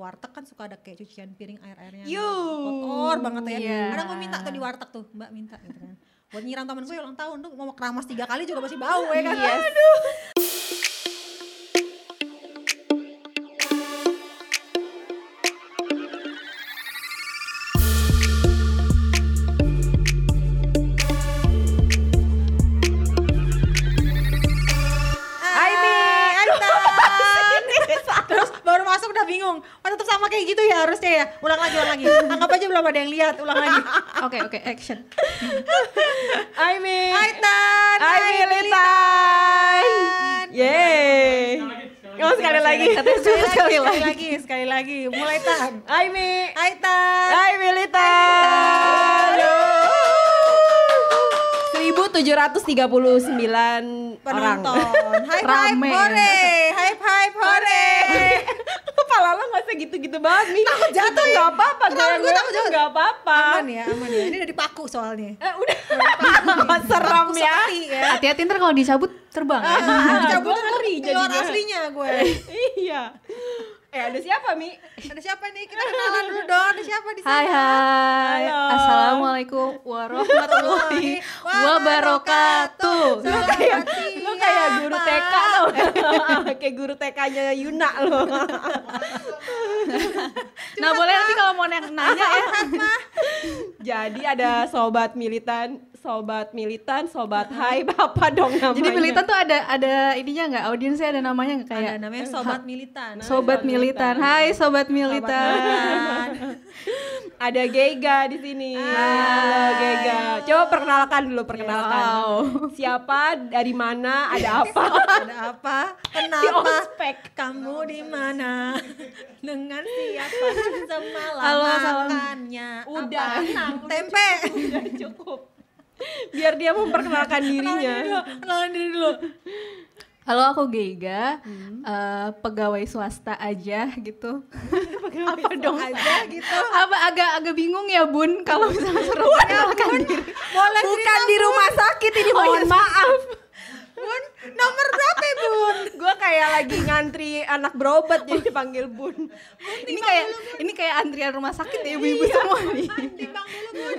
warteg kan suka ada kayak cucian piring air-airnya. Kotor banget ya. Iya. kadang gue minta tuh di warteg tuh mbak minta gitu kan. Buat nyiram temen gue ulang tahun tuh mau keramas tiga kali juga masih bau ya kan. Aduh gitu ya harusnya ya. Ulang lagi, ulang lagi. Anggap aja belum ada yang lihat. Ulang lagi. Oke oke action. Hai Mi. Aitan. Hai Militan. Yeay. Oh sekali lagi. Sekali sekali lagi, sekali lagi. lagi, sekali lagi. Mulai tan. Hai Mi. Aitan. Hai Militan. 1739 orang. Penonton. Hype hype Rame. hore. Hype hype hore. Kepala lo gak usah gitu-gitu banget nih. Takut jatuh ya? Gak apa-apa. Gue takut jatuh? Gak apa-apa. Aman ya, aman ya. Ini udah dipaku soalnya. Eh, udah. Serem Paku ya. ya. Hati-hati ntar kalau dicabut terbang. ya. Ah, Cabut gua ngeri keluar jadinya. aslinya gue. Iya. Eh ada siapa Mi? Ada siapa nih? Kita kenalan dulu dong. Ada siapa di sana? Hai hai. Halo. Assalamualaikum warahmatullahi wabarakatuh. Lu kayak lu kayak guru TK tau kayak guru TK-nya Yuna lo. Nah boleh nanti kalau mau nanya nanya ya. Jadi ada sobat militan, sobat militan, sobat hype apa dong namanya? Jadi militan tuh ada ada ininya nggak? Audiensnya ada namanya nggak Ada kayak namanya sobat militan. Sobat Militan. Hai Sobat Militan. militan. ada Gega di sini. Halo Gega. Coba perkenalkan dulu, perkenalkan. Wow. Siapa, dari mana, ada apa? Ada apa? Kenapa? Kamu di mana? Dengan siapa? Semalam Halo, makannya. Udah, apa? Tempe. Udah cukup. Biar dia memperkenalkan dirinya. Kenalan diri dulu. Halo aku Geiga, eh, pegawai swasta aja gitu. Apa dong aja gitu. Apa agak agak bingung ya Bun kalau misalnya suruh perkenalkan diri. Boleh Bukan di rumah sakit ini, mohon maaf. Bun, nomor berapa ya, Bun? Gue kayak lagi ngantri anak berobat jadi dipanggil bun. Ini kayak ini kayak antrian rumah sakit ya ibu-ibu semua nih. Timbang dulu, Bun.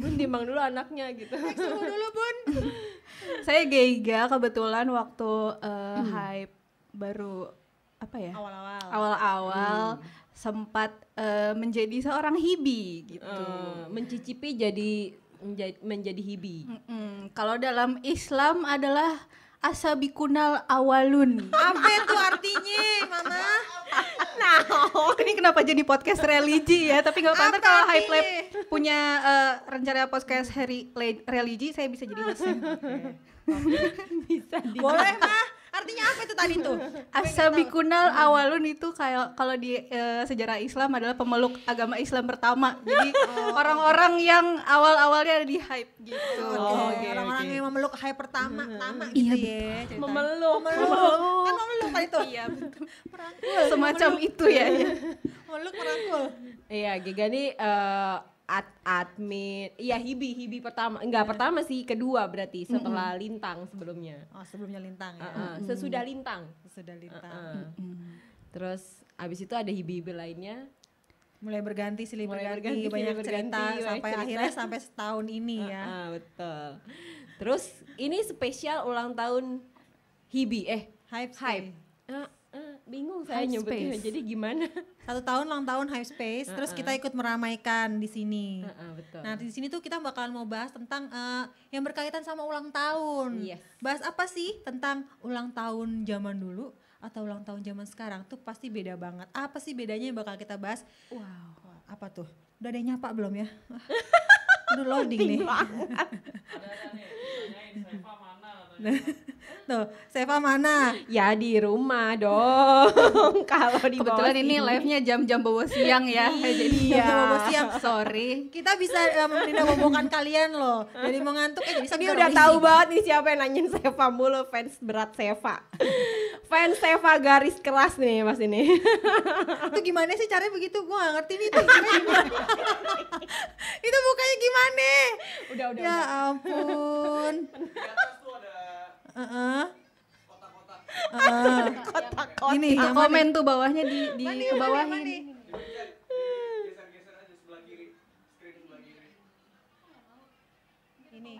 Bun timbang dulu anaknya gitu. Dulu, Bun. Saya Geiga kebetulan waktu eh, hype baru apa ya? Awal-awal. Awal-awal sempat eh, menjadi seorang hibi gitu. Eh, mencicipi jadi menjadi, menjadi hibi. Mm-mm. Kalau dalam Islam adalah asabikunal awalun. Apa itu artinya, Mama? Nah, ini kenapa jadi podcast religi ya? Tapi nggak apa-apa Apa kalau Hype Lab punya eh, rencana podcast hari religi, saya bisa jadi hostnya. Bisa di Boleh, Mah. Artinya apa itu tadi tuh? Asabikunal awalun itu kayak kalau di eh, sejarah Islam adalah pemeluk agama Islam pertama. Jadi orang-orang yang awal-awalnya ada di hype gitu. Oke, Oh, oke, orang-orang oke. yang memeluk hype pertama, pertama Iya, gitu ya. ceritanya. memeluk. Memeluk. Kan memeluk kan itu? Iya, betul. Merangkul. Semacam itu ya. ya. Memeluk merangkul. Iya, Gega nih eh, ad admin. Iya, hibi, hibi pertama. Enggak, pertama sih, kedua berarti setelah Lintang sebelumnya. Oh, sebelumnya lintang ya. Heeh, sesudah Lintang. Sudah lintang. Heeh. Terus abis itu ada hibi-hibi lainnya. Mulai berganti silih Mulai berganti, berganti, banyak silih cerita berganti, banyak sampai cerita. akhirnya sampai setahun ini ya. Ah, betul. Terus ini spesial ulang tahun Hibi eh Hype Hype. Space. Bingung saya nyebutnya. Jadi gimana? Satu tahun ulang tahun Hype Space, terus kita ikut meramaikan di sini. Ah, ah, betul. Nah di sini tuh kita bakalan mau bahas tentang eh, yang berkaitan sama ulang tahun. Yes. Bahas apa sih tentang ulang tahun zaman dulu atau ulang tahun zaman sekarang tuh pasti beda banget. Apa sih bedanya yang bakal kita bahas? Wow. Apa tuh? Udah ada yang nyapa belum ya? Udah loading nih. Tuh, Seva mana? ya di rumah dong. Kalau di Kebetulan ini live-nya jam-jam bawa siang ya. Jadi Iya. Bobo siang. sorry. Kita bisa uh, menindaklanjuti kalian loh. Dari mau ngantuk eh jadi seger. udah tahu banget nih siapa yang nanyain Seva mulu fans berat Seva. fans Seva garis keras nih Mas ini. Itu gimana sih caranya begitu? Gua gak ngerti nih itu gimana. itu mukanya gimana? udah udah. Ya ampun. Eh, ini Ah, yang mana? komen tuh bawahnya di di Mana, ke bawah ini. Ini.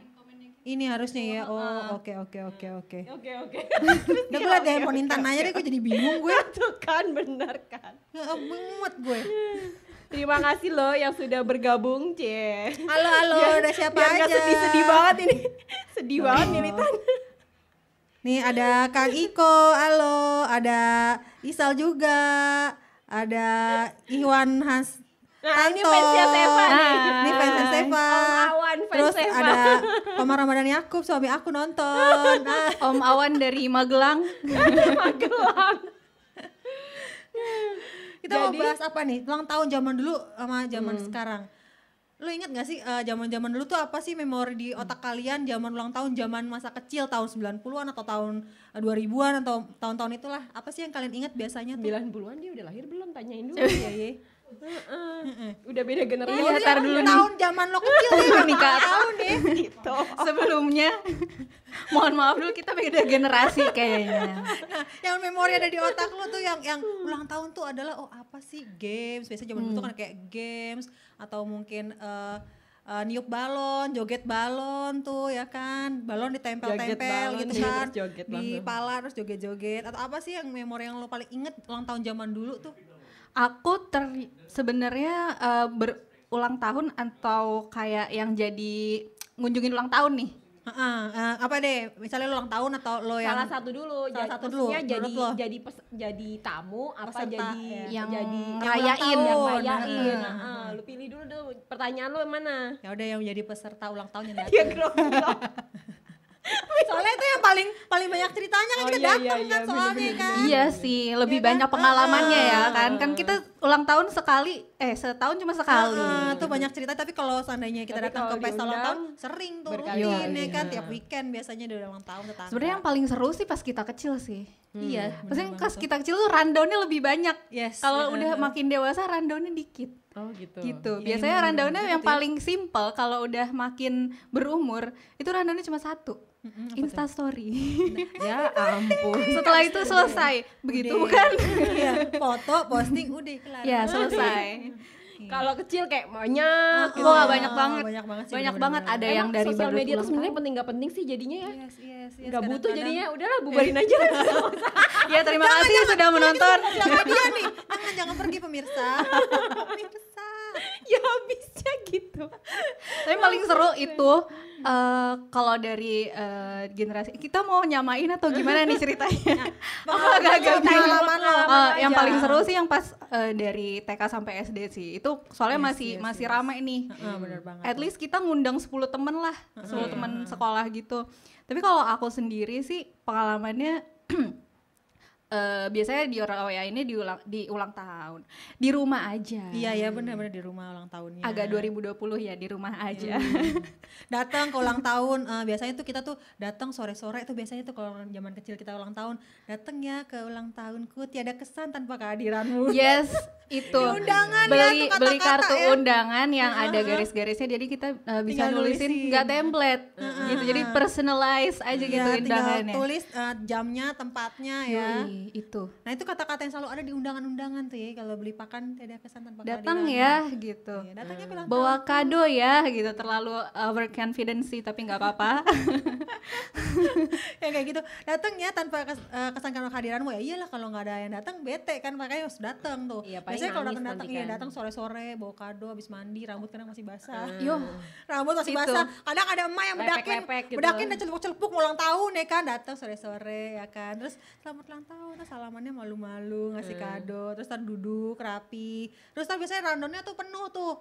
Ini harusnya ya. Oh, oke oke oke oke. Oke oke. Udah gue liat handphone Intan aja deh gue jadi bingung gue. Tuh kan benar kan. Banget gue. Terima kasih loh yang sudah bergabung, C. Halo halo, Biar- ada siapa biar aja? nggak sedih-sedih banget ini. sedih banget nih Tan. Nih ada Kang Iko, halo, ada Isal juga, ada Iwan Has. Nah, ini fansnya Seva nih. Ini fansnya Seva. Om Awan, fans Terus Seva. ada Komar Ramadan Yakub, suami aku nonton. Ah, Om Awan dari Magelang. Magelang. kita mau Jadi- bahas apa nih? Ulang tahun zaman dulu sama zaman Hmm. sekarang. Lu inget gak sih eh, zaman-zaman dulu tuh apa sih memori di otak kalian zaman ulang tahun zaman masa kecil tahun 90-an atau tahun eh, 2000-an atau tahun-tahun itulah. Apa sih yang kalian ingat biasanya tuh? 90-an dia udah lahir belum? Tanyain dulu. Iya, Heeh. Udah beda generasi. Iya, tar dulu nih. tahun zaman lo kecil nih Nikah. tahun deh gitu. Sebelumnya mohon maaf dulu kita beda generasi kayaknya. nah yang memori ada di otak lo tuh yang yang ulang tahun tuh adalah oh apa sih games biasanya zaman dulu tuh kan kayak games atau mungkin eh eh, niup balon, joget balon tuh ya kan, balon ditempel-tempel gitu kan, joget di langsung. pala terus joget-joget atau apa sih yang memori yang lo paling inget ulang tahun zaman dulu tuh? Aku ter sebenarnya eh, berulang tahun atau kayak yang jadi ngunjungin ulang tahun nih. Heeh, eh, apa deh, misalnya lo ulang tahun atau lo yang Salah satu dulu. Salah jadi, satu dulu, jadi lo. jadi pes- jadi tamu apa Peserta, jadi ya. Yang jadi ngerayain, yang yang rayain. tahun. Heeh, lu pilih dulu tuh pertanyaan lu yang mana? ya udah yang jadi peserta ulang tahun yang Dia grogi. Soalnya itu yang paling paling banyak ceritanya kan Oh, kita iya, datang iya, kan iya, soalnya bener-bener. kan. Iya sih, lebih Iya kan? banyak pengalamannya ya Ah. kan. Kan kita ulang tahun sekali, eh setahun cuma sekali. Ah, tuh banyak cerita tapi kalau seandainya kita Tapi datang ke pesta ulang tahun sering tuh berkali rutin kali. ya kan Iya. tiap weekend biasanya udah ulang tahun tetangga. Sebenarnya yang paling seru sih pas kita kecil sih. iya, Maksudnya bener pas banget kita kecil tuh rundownnya lebih banyak. Yes, Kalau iya, udah iya. makin dewasa rundownnya dikit. Oh gitu. Gitu. Iya, Biasanya rundownnya yang ya. paling simple kalau udah makin berumur itu rundownnya cuma satu. Mm-mm, Insta story. Ya ampun. Setelah itu selesai. Begitu Udah. bukan? Iya, foto posting udah kelar. ya, selesai. Kalau kecil kayak banyak gitu. Wah, banyak banget. Banyak banget sih. Banyak banget ada Emang yang dari sosial baru media ulang sebenarnya tahun. penting nggak penting sih jadinya ya. Yes, yes, yes. Nggak butuh jadinya udahlah bubarin aja. Ya, terima kasih sudah menonton. Nih. Jangan jangan pergi pemirsa. pemirsa. ya habisnya gitu. Tapi paling seru itu eh, kalau dari eh, generasi kita mau nyamain atau gimana nih ceritanya? Aku agak-agak Cerita bingung. pengalaman lo. Eh, yang aja. paling seru sih yang pas eh, dari TK sampai SD sih. Itu soalnya Yes, masih yes, masih yes. ramai nih. Heeh, bener banget. At least kita ngundang 10 temen lah, 10 temen sekolah gitu. Tapi kalau aku sendiri sih pengalamannya eh, biasanya di orang OYA ini diulang di ulang tahun di rumah aja. Iya ya benar-benar di rumah ulang tahunnya. Agak 2020 ya di rumah aja. datang ke ulang tahun eh, biasanya tuh kita tuh datang sore-sore tuh biasanya tuh kalau zaman kecil kita ulang tahun datang ya ke ulang tahunku tiada kesan tanpa kehadiranmu Yes, itu. undangan ya, beli tuh beli kartu ya. undangan yang ada garis-garisnya jadi kita uh, bisa Tinggal nulisin nggak template gitu. Jadi personalize aja gitu ya, tinggal undangannya. tulis eh, jamnya tempatnya ya itu. nah itu kata-kata yang selalu ada di undangan-undangan tuh ya kalau beli pakan tiada kesan tanpa Datang ya gitu. Iya, datangnya ulang Bawa kado ya gitu terlalu overconfidence sih tapi nggak apa-apa. ya kayak gitu datang ya tanpa kes, eh, kesan karena kehadiranmu ya iyalah kalau nggak ada yang datang bete kan makanya harus datang tuh Iya, biasanya kalau datang datang iya kan. datang sore sore bawa kado habis mandi rambut kadang masih basah Yo, rambut masih Itu. basah kadang ada emak yang bedakin Lepek-lepek gitu. bedakin dan celupuk celupuk mau ulang tahun ya kan datang sore sore ya kan terus selamat ulang tahun terus salamannya malu malu ngasih kado terus ntar duduk rapi. Terus ntar biasanya rundownnya tuh penuh tuh.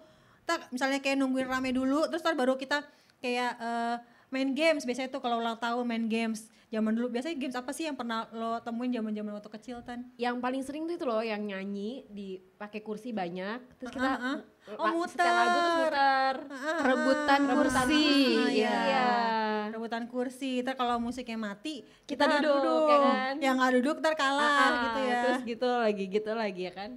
Tak misalnya kayak nungguin rame dulu terus ntar baru kita kayak eh, main games biasanya tuh kalau ulang tahun main games zaman dulu biasanya games apa sih yang pernah lo temuin zaman zaman waktu kecil tan Yang paling sering tuh itu loh yang nyanyi di pakai kursi banyak terus kita Ah, ah. Oh, la- muter. lagu terus muter. rebutan Rebutan kursi. Iya. Iya. rebutan kursi ntar kalau musiknya mati Kita kita, duduk, duduk, ya kan? yang nggak duduk ntar kalah Ah, gitu ya Terus gitu lagi gitu lagi ya kan.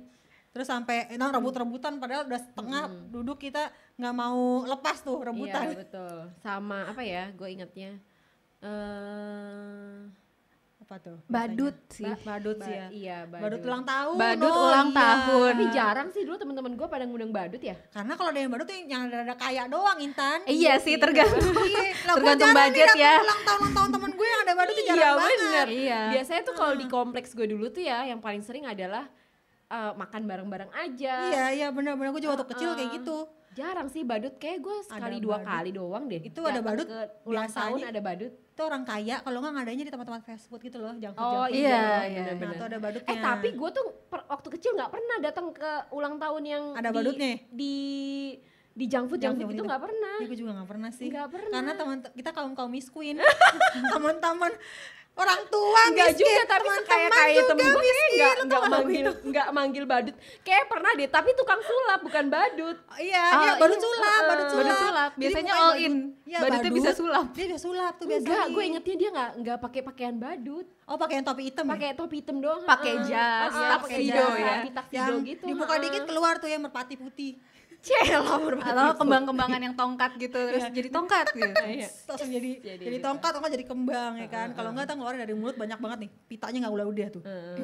Terus sampai eh, nah, rebut-rebutan padahal udah setengah duduk kita nggak mau lepas tuh rebutan Iya betul. Sama apa ya? Gue ingatnya. eh Apa tuh? Badut biasanya? sih. Ba- badut sih Ba- ya. Iya, badut. Badut ulang tahun. Badut oh ulang iya. tahun. Tapi jarang sih dulu teman-teman gue pada ngundang badut ya. Karena kalau ada yang badut tuh yang ada kaya doang Intan. Iya sih, tergantung. Iya, Tergantung jarang nih budget dapet ya. Ulang tahun ulang tahun temen gue yang ada badut tuh Iya jarang banget. bener. Iya. Biasanya tuh kalau di kompleks gue dulu tuh ya yang paling sering adalah eh, makan bareng-bareng aja. Iya iya benar-benar gue juga waktu kecil kayak gitu. Jarang sih badut kayak gue sekali dua badut. kali doang deh. Itu ada badut ke ulang biasanya. tahun ada badut. Itu orang kaya kalau nggak ngadanya di tempat-tempat fast food gitu loh, food. Oh iya, iya, iya. Nah, bener-bener. itu ada badutnya. Eh tapi gue tuh per- waktu kecil nggak pernah datang ke ulang tahun yang Ada di- badutnya? di di junk food junk, Junk food itu itu. nggak pernah. Iya, gue juga gak pernah sih. Nggak pernah. Karena teman kita kaum kaum miskin, teman-teman orang tua Enggak miskin, juga tapi kayak kayak temen gue miskin. enggak enggak manggil enggak manggil badut. Kayak pernah deh, tapi tukang sulap bukan badut. Iya, Oh, iya, badut iya. sulap, badut Heeh. sulap. Badut sulap. Biasanya all badut- in. Iya, Badutnya bisa sulap. Dia bisa sulap tuh biasanya. Enggak, gue ingetnya dia enggak enggak pakai pakaian badut. Oh, pakai yang topi hitam ya? Pakai topi hitam doang. Pakai heeh. jas, tuxedo jas, ya. yang gitu. dibuka dikit keluar tuh ya merpati putih. Celah Atau kembang-kembangan yang tongkat gitu terus Iya. jadi tongkat gitu. Iya. Langsung jadi Jadi jadi, gitu. tongkat atau jadi kembang ya kan. Kalau enggak tuh keluar dari mulut banyak banget nih. Pitanya nggak udah-udah tuh. Heeh.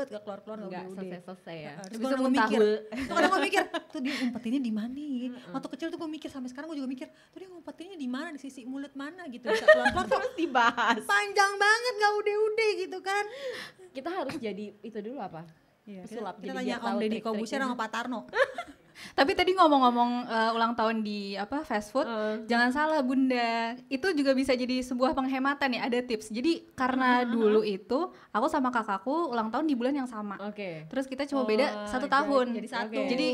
Gak keluar-keluar nggak Enggak udah-udah. selesai-selesai ya. Terus Bisa gue mikir, tuh kadang gue mikir, tuh dia ngumpetinnya di mana ya? Waktu kecil tuh gue mikir sampai sekarang gue juga mikir, tuh dia ngumpetinnya di mana di sisi mulut mana gitu. Bisa keluar-keluar Terus dibahas. panjang banget nggak udah-udah gitu kan. Kita harus jadi itu dulu apa? Iya, Pesulap, kita, kita tanya Om Deddy. Kobusier sama Pak Tarno. Tapi tadi ngomong-ngomong eh, ulang tahun di apa fast food, Heeh. jangan salah Bunda, itu juga bisa jadi sebuah penghematan ya. Ada tips. Jadi karena dulu itu aku sama kakakku ulang tahun di bulan yang sama. Oke. Terus kita cuma Oh, beda satu jadi- tahun. jadi satu. Oke. Jadi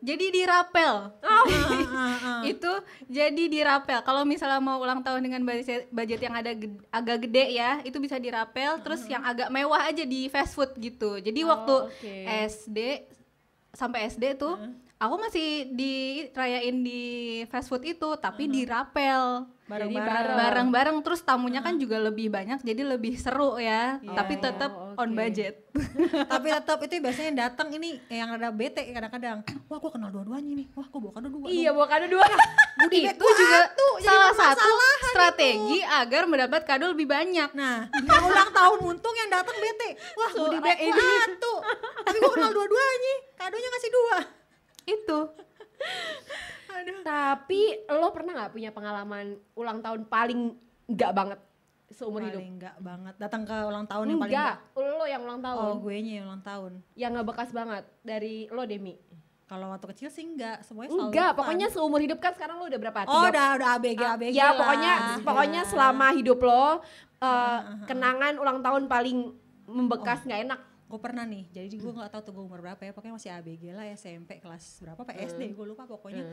jadi dirapel. itu jadi dirapel. Kalau misalnya mau ulang tahun dengan budget, budget yang ada ged- agak gede ya, itu bisa dirapel. Terus yang agak mewah aja di fast food gitu. Jadi Oh, waktu oke. SD sampai SD tuh aku masih dirayain di fast food itu, tapi dirapel. Bareng-bareng. Bareng-bareng terus tamunya kan juga lebih banyak jadi lebih seru ya. Iya, tapi tetap Oh, on oke. budget. Tapi tetap itu biasanya yang datang ini yang ada bete kadang-kadang. Wah, gue kenal dua-duanya nih. Wah, gue bawa kado dua. Iya, bawa kado dua. Bag itu gua juga jadi salah satu strategi agar mendapat kado lebih banyak. Nah, yang ulang tahun untung yang datang bete. Wah, So, goodie bag ini- gua. Tapi gue kenal dua-duanya. Kadonya ngasih dua. Itu. Aduh. Tapi lo pernah nggak punya pengalaman ulang tahun paling enggak banget seumur hidup? Paling enggak banget. Datang ke ulang tahun yang paling Enggak, lo yang ulang tahun. Oh, gue nya yang ulang tahun. Yang nggak bekas banget dari lo Demi. Kalau waktu kecil sih enggak, semuanya selalu Enggak, fun. pokoknya seumur hidup kan sekarang lo udah berapa? Oh, Tiga- udah udah ABG Ah, ABG ya lah. pokoknya pokoknya Ya. selama hidup lo uh, kenangan ulang tahun paling membekas nggak enak gue pernah nih jadi gue nggak tahu tuh gue umur berapa ya pokoknya masih ABG lah SMP kelas berapa pak SD gue lupa pokoknya.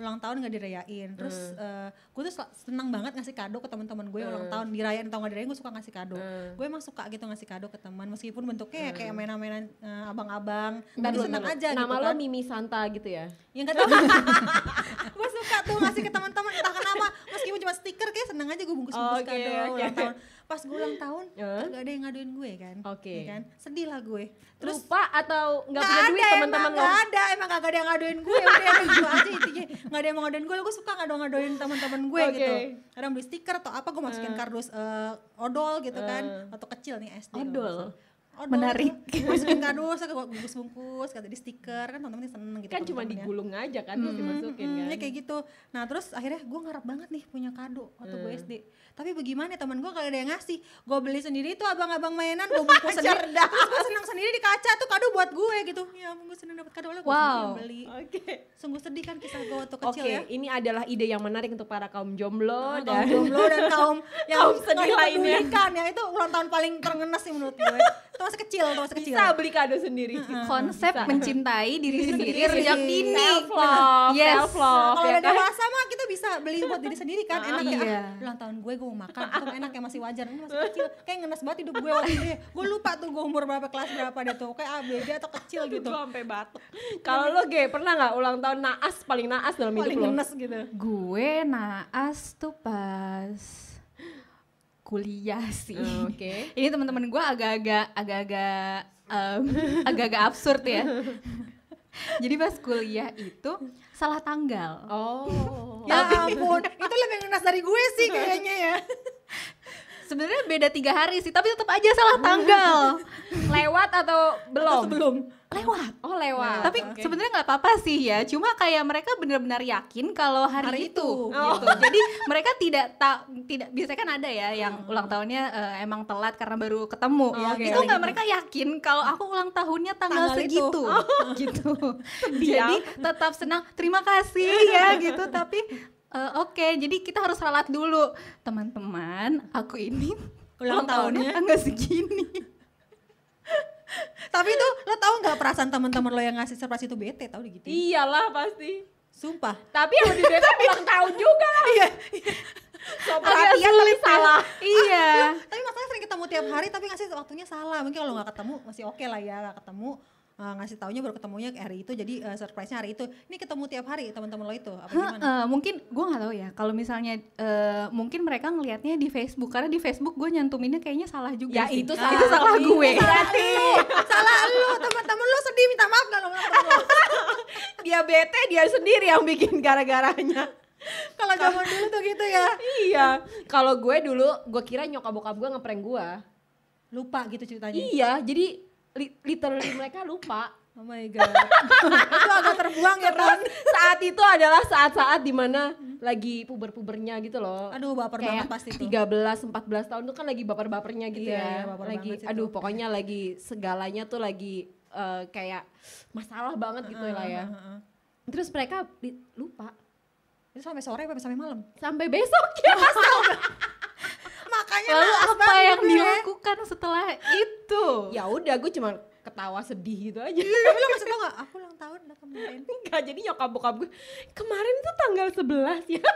Ulang tahun nggak dirayain. Terus gue tuh senang banget ngasih kado ke teman-teman gue ulang tahun. Dirayain atau nggak dirayain gue suka ngasih kado. Gue emang suka gitu ngasih kado ke teman meskipun bentuknya ya kayak mainan-mainan eh, abang-abang. Tapi senang aja nama gitu lo kan. Mimi Santa gitu ya? Yang kata gue suka tuh ngasih ke teman-teman entah kenapa. Meskipun cuma stiker kayak seneng aja gue bungkus-bungkus Oke, kado oke. ulang tahun pas gue ulang tahun gak ada yang ngaduin gue kan? Oke. ya kan? Sedih lah gue. Terus lupa atau nggak Nggak punya duit teman-teman lo? nggak ada. Emang gak ada yang ngaduin gue. Udah emang gitu aja intinya. Nggak ada yang mau ngaduin gue gue suka ngadu ngaduin teman-teman gue Oke. gitu. Kadang beli stiker atau apa gue masukin kardus eh, odol gitu kan. Waktu kecil nih SD nggak Odol. Odol Menarik. masukin kardus gue bungkus bungkus kata di stiker kan teman-teman seneng gitu kan cuma digulung aja kan terus dimasukin Hmm, kan ya kayak gitu. Nah terus akhirnya gue ngarep banget nih punya kado waktu gue SD. Tapi bagaimana teman gue gak ada yang ngasih. Gue beli sendiri tuh abang-abang mainan gue bungkus sendiri. Terus gue senang sendiri di kaca tuh kado buat gue gitu. Ya gue senang dapat kado oleh gue Wow. beli. oke Sungguh sedih kan kisah gue waktu kecil ya. ini adalah ide yang menarik untuk para kaum jomblo kaum dan jomblo dan kaum yang Kaum sedih lainnya. ya itu ulang tahun paling terengenes sih menurut gue. Masih kecil, masih kecil. bisa beli kado sendiri. Konsep mencintai diri sendiri Sendiri. sejak dini. Self love, Yes. self love Kalau ya udah kan? dewasa mah kita bisa beli buat diri sendiri kan enak ya Iya. ah, ulang tahun gue gue mau makan itu enak ya masih wajar ini masih kecil kayak ngenes banget hidup gue waktu itu ya. gue lupa tuh gue umur berapa kelas berapa deh tuh kayak ABG atau kecil gitu Gue sampai batuk. Kalau lo ge pernah nggak ulang tahun naas paling naas dalam paling hidup lo? ngenes gitu Gue naas tuh pas kuliah sih. Oh, Oke. Ini teman-teman gue agak-agak agak-agak em, agak-agak absurd ya. Jadi pas kuliah itu salah tanggal. Oh. ya ampun itu lebih ngenes dari gue sih kayaknya ya sebenarnya beda tiga hari sih tapi tetap aja salah tanggal Lewat atau belum? Sebelum. Lewat. Oh lewat. tapi Oke. sebenarnya nggak apa-apa sih ya. Cuma kayak mereka benar-benar yakin kalau hari, Hari itu, itu. gitu. Jadi mereka tidak tak tidak biasanya kan ada ya yang ulang tahunnya eh, emang telat karena baru ketemu. Oh, oke, itu nggak mereka yakin kalau aku ulang tahunnya tanggal, Tanggal itu. segitu. Gitu. Jadi tetap senang terima kasih ya gitu. Tapi eh, oke jadi kita harus ralat dulu. Teman-teman aku ini Ulang tahunnya. tanggal segini. Tapi itu nggak perasaan teman-teman lo yang ngasih surprise itu bete tau gitu. Iyalah pasti. Sumpah. Tapi yang lebih bete ulang tahun juga. Iya. So perhatian tapi salah. iya Tapi masalahnya sering ketemu tiap hari tapi ngasih waktunya salah. Mungkin kalau nggak ketemu masih oke lah ya nggak ketemu. Eh, ngasih taunya baru ketemunya hari itu jadi eh, surprise-nya hari itu. Ini ketemu tiap hari teman-teman lo itu apa gimana? Heeh, mungkin gue nggak tahu ya kalau misalnya eh, mungkin mereka ngelihatnya di Facebook karena di Facebook gue nyantuminnya kayaknya salah juga Ya sih. itu Ah, salah itu salah gue Berarti salah lu teman-teman lo sedih minta maaf gak lo dia bete dia sendiri yang bikin gara-garanya. Kalau zaman dulu tuh gitu ya. iya. Kalau gue dulu gue kira nyokap bokap gue ngeprank gue. Lupa gitu ceritanya. Iya, jadi li- literally mereka lupa. Oh my god. itu agak terbuang ya kan. saat itu adalah saat-saat di mana lagi puber-pubernya gitu loh. Aduh baper banget kayak pasti tuh. 13 14 tahun tuh kan lagi baper-bapernya gitu Iya, ya. iya, baper lagi banget aduh tuh. pokoknya lagi segalanya tuh lagi eh, kayak masalah banget gitu lah ya. Heeh. Terus mereka lupa Itu sampai sore apa sampai malam? sampai besok ya. Makanya lalu naas apa yang gue. dilakukan setelah itu ya udah gue cuma ketawa sedih gitu aja. Tapi lo ngasih tau gak? Aku ulang tahun udah kemarin. Enggak, jadi nyokap bokap gue kemarin tuh tanggal 11 ya.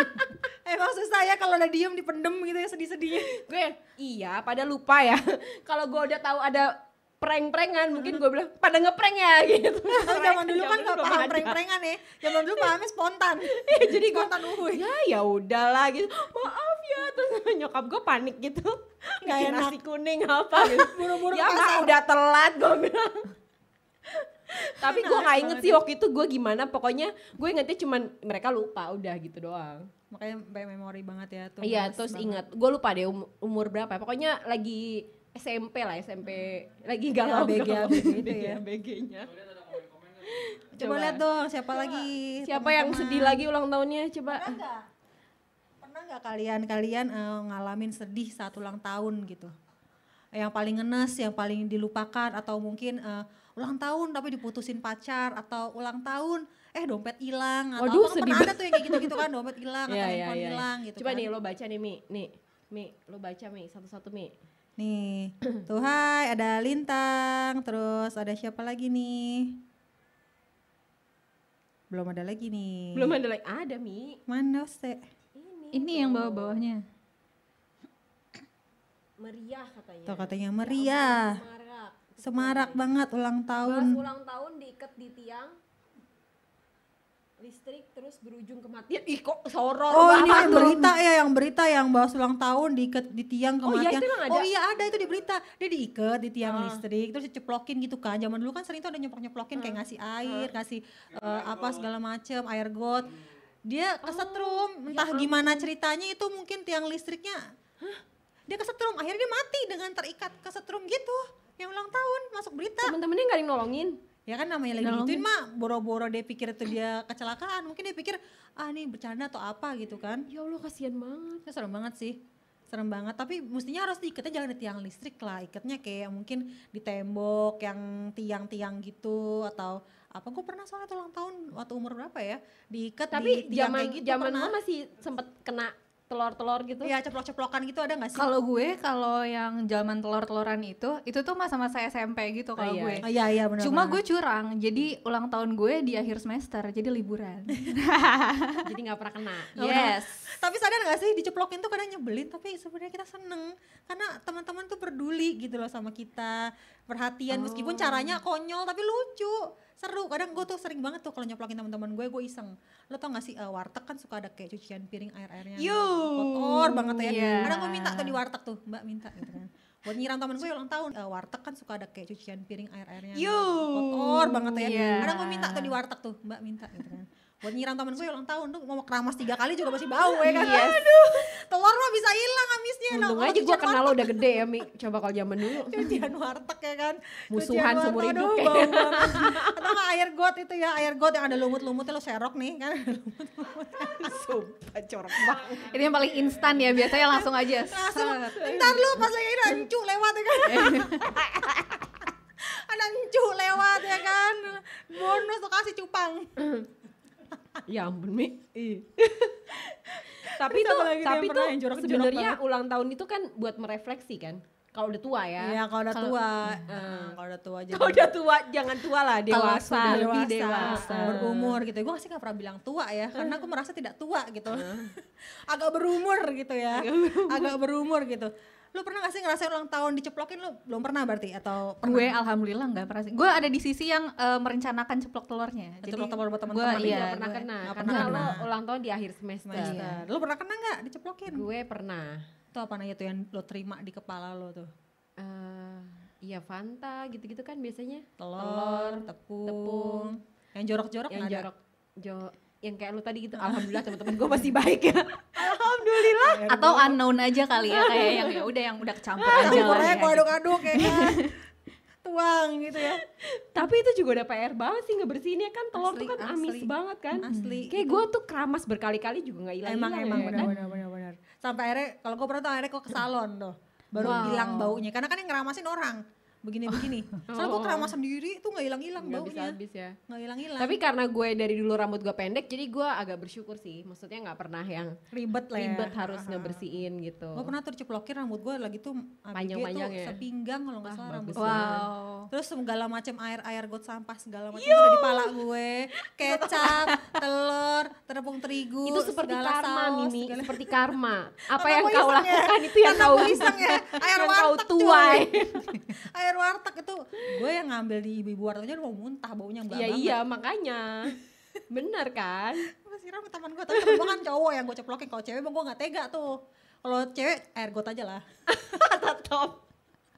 Emang susah ya kalau udah diem dipendem gitu ya sedih-sedihnya. gue iya pada lupa ya. Kalau gue udah tahu ada prank-prankan mungkin gue bilang pada ngeprank ya gitu. Tapi zaman dulu kan gak belum paham prank-prankan ya. Zaman dulu pahamnya spontan. Iya, jadi gue spontan uhuy. ya ya udahlah gitu maaf ya terus nyokap gue panik gitu Nggak enak. nasi kuning apa gitu Buru-buru ya udah telat gue bilang tapi gue nggak inget sih waktu itu gue gimana pokoknya gue ingetnya cuman mereka lupa udah gitu doang Makanya memori banget ya tuh. iya terus banget. ingat gue lupa deh um- umur berapa pokoknya lagi SMP lah SMP lagi galau ABG, ABG gitu ya. ABG-nya Coba, lihat dong siapa lagi. siapa yang sedih lagi ulang tahunnya coba Pernah nggak? Pernah nggak kalian kalian eh, ngalamin sedih saat ulang tahun gitu? Yang paling ngenes, yang paling dilupakan atau mungkin eh, ulang tahun tapi diputusin pacar atau ulang tahun eh dompet hilang atau Waduh, apa sedih pernah ada tuh yang kayak gitu-gitu kan dompet hilang atau Iya, iya, handphone iya. hilang gitu Coba kan. nih lo baca nih Mi, nih. Mi, lo baca Mi satu-satu Mi. Nih, tuh hai ada Lintang, terus ada siapa lagi nih? Belum ada lagi nih. Belum ada lagi, ada Mi. Mana sih? Ini. ini yang bawah-bawahnya Meriah katanya. Tuh katanya meriah. Semarak. Semarak banget ulang Pas tahun. ulang tahun diikat di tiang listrik terus berujung kematian. Ih kok soror Oh ini banget. yang berita ya, yang berita yang bahas ulang tahun diikat di tiang Oh iya, kematian. itu emang ada? Oh iya ada itu di berita. Dia diikat di tiang Ah. listrik, terus diceplokin gitu kan. Zaman dulu kan sering tuh ada nyemprok-nyeplokin kayak ngasih air, ngasih eh, apa segala macem, air got. Dia kesetrum, Oh, entah ya gimana ceritanya itu mungkin tiang listriknya. Dia kesetrum, akhirnya dia mati dengan terikat kesetrum gitu. Yang ulang tahun masuk berita. Temen-temennya gak ada yang nolongin. Ya kan namanya lagi gituin mah boro-boro dia pikir itu dia kecelakaan. Mungkin dia pikir ah ini bercanda atau apa gitu kan. Ya Allah kasihan banget. Itu serem banget sih. Serem banget, tapi mestinya harus diikatnya jangan di tiang listrik lah. Ikatnya kayak mungkin di tembok yang tiang-tiang gitu atau apa gue pernah soalnya tuh ulang tahun waktu umur berapa ya diikat Tapi di tiang zaman kayak gitu zaman pernah. masih sempet kena telur-telur gitu. Iya ceplok-ceplokan gitu ada gak sih? kalau gue kalau yang zaman telur-teluran itu itu tuh masa-masa SMP gitu kalau Oh, iya. gue Oh, iya iya benar. Cuma gue curang, jadi ulang tahun gue di akhir semester, jadi liburan. Jadi gak pernah kena. yes. Tapi sadar gak sih diceplokin tuh kadang nyebelin tapi sebenarnya kita seneng karena teman-teman tuh peduli gitu loh sama kita perhatian meskipun caranya konyol tapi lucu seru. Kadang gue tuh sering banget tuh kalau nyeplokin teman-teman gue gue iseng. Lo tau gak sih eh, warteg kan suka ada kayak cucian piring air airnya kotor banget ya. Iya. kadang gue minta tuh di warteg tuh mbak minta gitu kan. Buat nyiram temen gue ulang tahun Eh, warteg kan suka ada kayak cucian piring air airnya kotor banget ya. Iya. kadang gue minta tuh di warteg tuh mbak minta gitu kan buat nyiram temen gue ulang tahun tuh mau keramas tiga kali juga masih bau ya kan aduh telur mah bisa hilang amisnya Nah, Untung kalau aja gue kenal lo udah gede ya Mi. Coba kalau zaman dulu. cucian warteg ya kan Musuhan seumur hidup aduh, kayaknya. bau banget. atau nggak air got itu ya air got yang ada lumut-lumutnya lo serok nih kan Sumpah corok banget. Ini yang paling instan ya, biasanya langsung aja. langsung ntar lu pas lagi ada encu lewat ya kan ada encu lewat ya kan bonus tuh kasih cupang Ya ampun Mi. Tapi nih tapi tuh sebenarnya ulang tahun itu kan buat merefleksi kan. Kalau udah tua ya. Iya kalau udah Kalau- tua. Kalau udah tua Kalau udah tua jangan tua lah dewasa, lebih dewasa. dewasa. berumur gitu. Gue sih gak pernah bilang tua ya karena aku merasa tidak tua gitu. Agak berumur gitu ya. Agak berumur gitu lu pernah gak sih ngerasain ulang tahun diceplokin lu belum pernah berarti atau pernah Gue alhamdulillah nggak pernah sih. Gue ada di sisi yang eh, merencanakan ceplok telurnya. Ceplok telur buat gue teman-teman. Tapi iya, nggak pernah gue- kena nggak karena pernah lo ulang tahun di akhir semester. Semester. lu pernah kena nggak diceplokin Gue pernah. itu apa namanya tuh yang lo terima di kepala lo tuh eh iya Fanta gitu-gitu kan biasanya. telur, tepung, tepung. yang jorok-jorok yang nggak ada? jorok jo yang kayak lu tadi gitu. Alhamdulillah teman-teman gue masih baik ya. Alhamdulillah. Atau unknown aja kali ya kayak yang ya udah yang udah kecampur aja lah. Ya. aduk-aduk ya kan tuang gitu ya Tapi itu juga udah PR banget sih ngebersihinnya kan telur Asli, tuh kan amis asli. banget kan. asli Kayak gue tuh keramas berkali-kali juga nggak hilang emang emang ya, benar kan? benar benar benar sampai akhirnya kalau gue pernah tuh akhirnya kok ke salon tuh baru Wow. hilang baunya karena kan yang ngeramasin orang begini begini soalnya gue Oh. keramas sendiri tuh nggak hilang hilang Nggak bisa baunya habis ya. nggak hilang hilang Tapi karena gue dari dulu rambut gue pendek, jadi gue agak bersyukur sih. Maksudnya nggak pernah yang ribet lah ya ribet harus ngebersihin gitu. gue pernah tuh diceplokin rambut gue lagi tuh Panjang-panjang ya? sepinggang kalau nggak Wah, salah rambut Wow. Terus segala macam air air got sampah segala macam ada di pala gue, kecap, telur, tepung terigu, itu seperti karma saus, Mimi, segala- seperti karma. Apa yang kau ya. lakukan itu yang kau iseng ya, air yang kau tuai. cuy. Air warteg itu gue yang ngambil di ibu-ibu wartegnya udah mau muntah baunya enggak Iya banget. iya makanya. Bener kan? Gue siram ke teman gue, tapi temen gue kan cowok yang gue ceplokin. Kalau cewek bang gue nggak tega tuh. Kalau cewek air got aja lah. Tetap.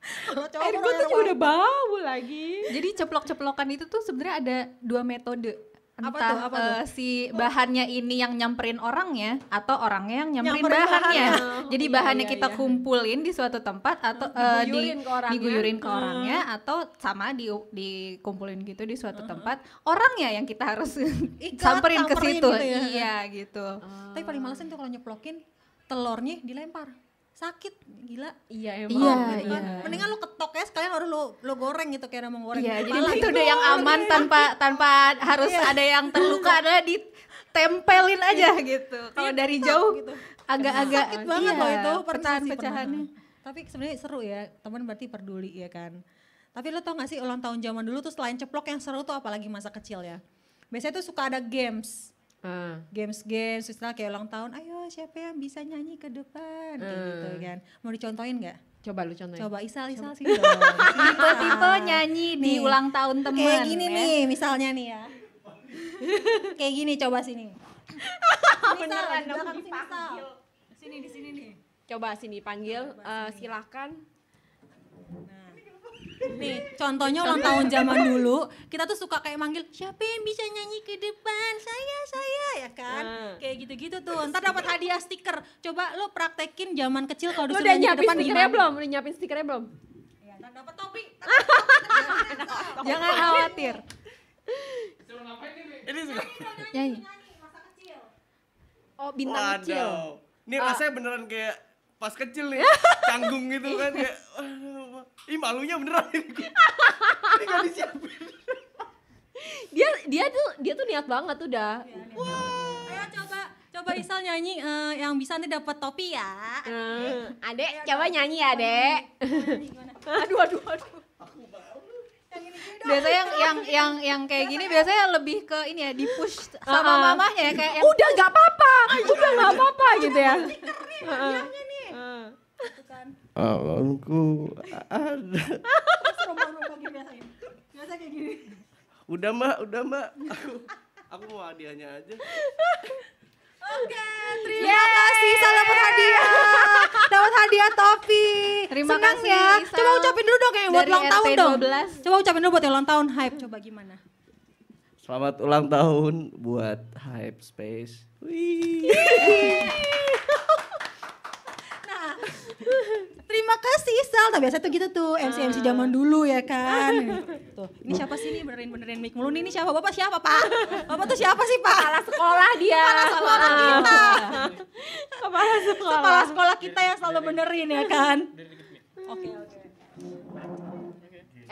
Kalau cowok Air gue tuh juga udah bau lagi. Jadi ceplok-ceplokan itu tuh sebenarnya ada dua metode. Apa Entah tuh, apa tuh? eh, si bahannya ini yang nyamperin orangnya atau orangnya yang nyamperin, Nyamperin bahannya. bahannya. Jadi Iya, bahannya iya, kita iya. kumpulin di suatu tempat atau eh, di Diguyurin ke orangnya. diguyurin ke orangnya atau sama di dikumpulin gitu di suatu tempat. Orangnya yang kita harus Ikat, samperin ke situ. gitu ya. Iya gitu. Tapi paling malesin tuh kalau nyeplokin telurnya dilempar. Sakit, gila. Iya emang. Iya, gitu kan. iya. Mendingan lu ketok ya sekalian harus lu lu goreng gitu kayak mau goreng. Iya, jadi itu gitu. udah yang aman tanpa tanpa harus ada yang terluka adalah ditempelin aja gitu. Kalau dari Tok jauh gitu. agak-agak sakit banget iya, loh itu pecahan-pecahannya. Tapi sebenarnya seru ya, teman berarti peduli ya kan. Tapi lo tau gak sih ulang tahun zaman dulu tuh selain ceplok yang seru tuh apalagi masa kecil ya. Biasanya tuh suka ada games. Ah. Games-games istilah kayak ulang tahun, ayo siapa yang bisa nyanyi ke depan kayak gitu kan. Mau dicontohin gak? Coba lu contohin. Coba Isal, Isal sih. Tipe-tipe nyanyi di Nih, ulang tahun teman. Kayak gini ya. nih misalnya nih ya. kayak gini coba sini. Beneran di dong sini, dipanggil. Sini di sini nih. Coba sini panggil, eh, silakan. Nih, contohnya ulang tahun zaman dulu, kita tuh suka kayak manggil, siapa yang bisa nyanyi ke depan? Saya, saya, ya kan? Ah. Kayak gitu-gitu tuh. Ntar dapat hadiah stiker. Coba lo praktekin zaman kecil kalau disuruh udah nyanyi ke depan stikernya gimana? belum? Udah nyiapin stikernya belum? Ya, ntar dapat topi. Jangan khawatir. Ini sudah. Nyanyi. Oh bintang kecil. Waduh. Ini rasanya beneran kayak pas kecil nih, canggung gitu kan kayak aduh, Ih malunya beneran ini. Ini gak disiapin. Dia dia tuh dia tuh niat banget udah. Ayo coba, coba Isal nyanyi eh, yang bisa nanti dapat topi ya. Eh, adek, coba nyanyi ya, Dek. aduh, aduh, aduh. Biasanya yang yang yang yang kayak gini biasanya lebih ke ini ya di push sama Ah, ah. mamahnya ya kayak Udah nggak apa-apa, udah nggak apa-apa gitu ya. Heeh. Heeh. Alonku ada. Rombong-rombong gini. Biasa kayak gini. Udah mbak, udah mbak. Aku aku mau hadiahnya aja. Oke, terima kasih. Isal dapat hadiah. dapat hadiah topi. Terima Senang kasih, ya. Coba ucapin dulu dong yang buat ulang tahun dong. 12. Coba ucapin dulu buat yang ulang tahun hype. Coba gimana? Selamat ulang tahun buat Hype Space. Wih. Terima kasih Sal. Nah biasa tuh gitu tuh MC MC zaman dulu ya kan. Tuh, ini siapa sih nih benerin benerin mic mulu nih? Ini siapa? Bapak siapa Pak? Bapak tuh siapa sih Pak? Kepala sekolah dia. Kepala sekolah kita. Kepala sekolah. Kepala sekolah kita yang selalu benerin ya kan. Oke oke.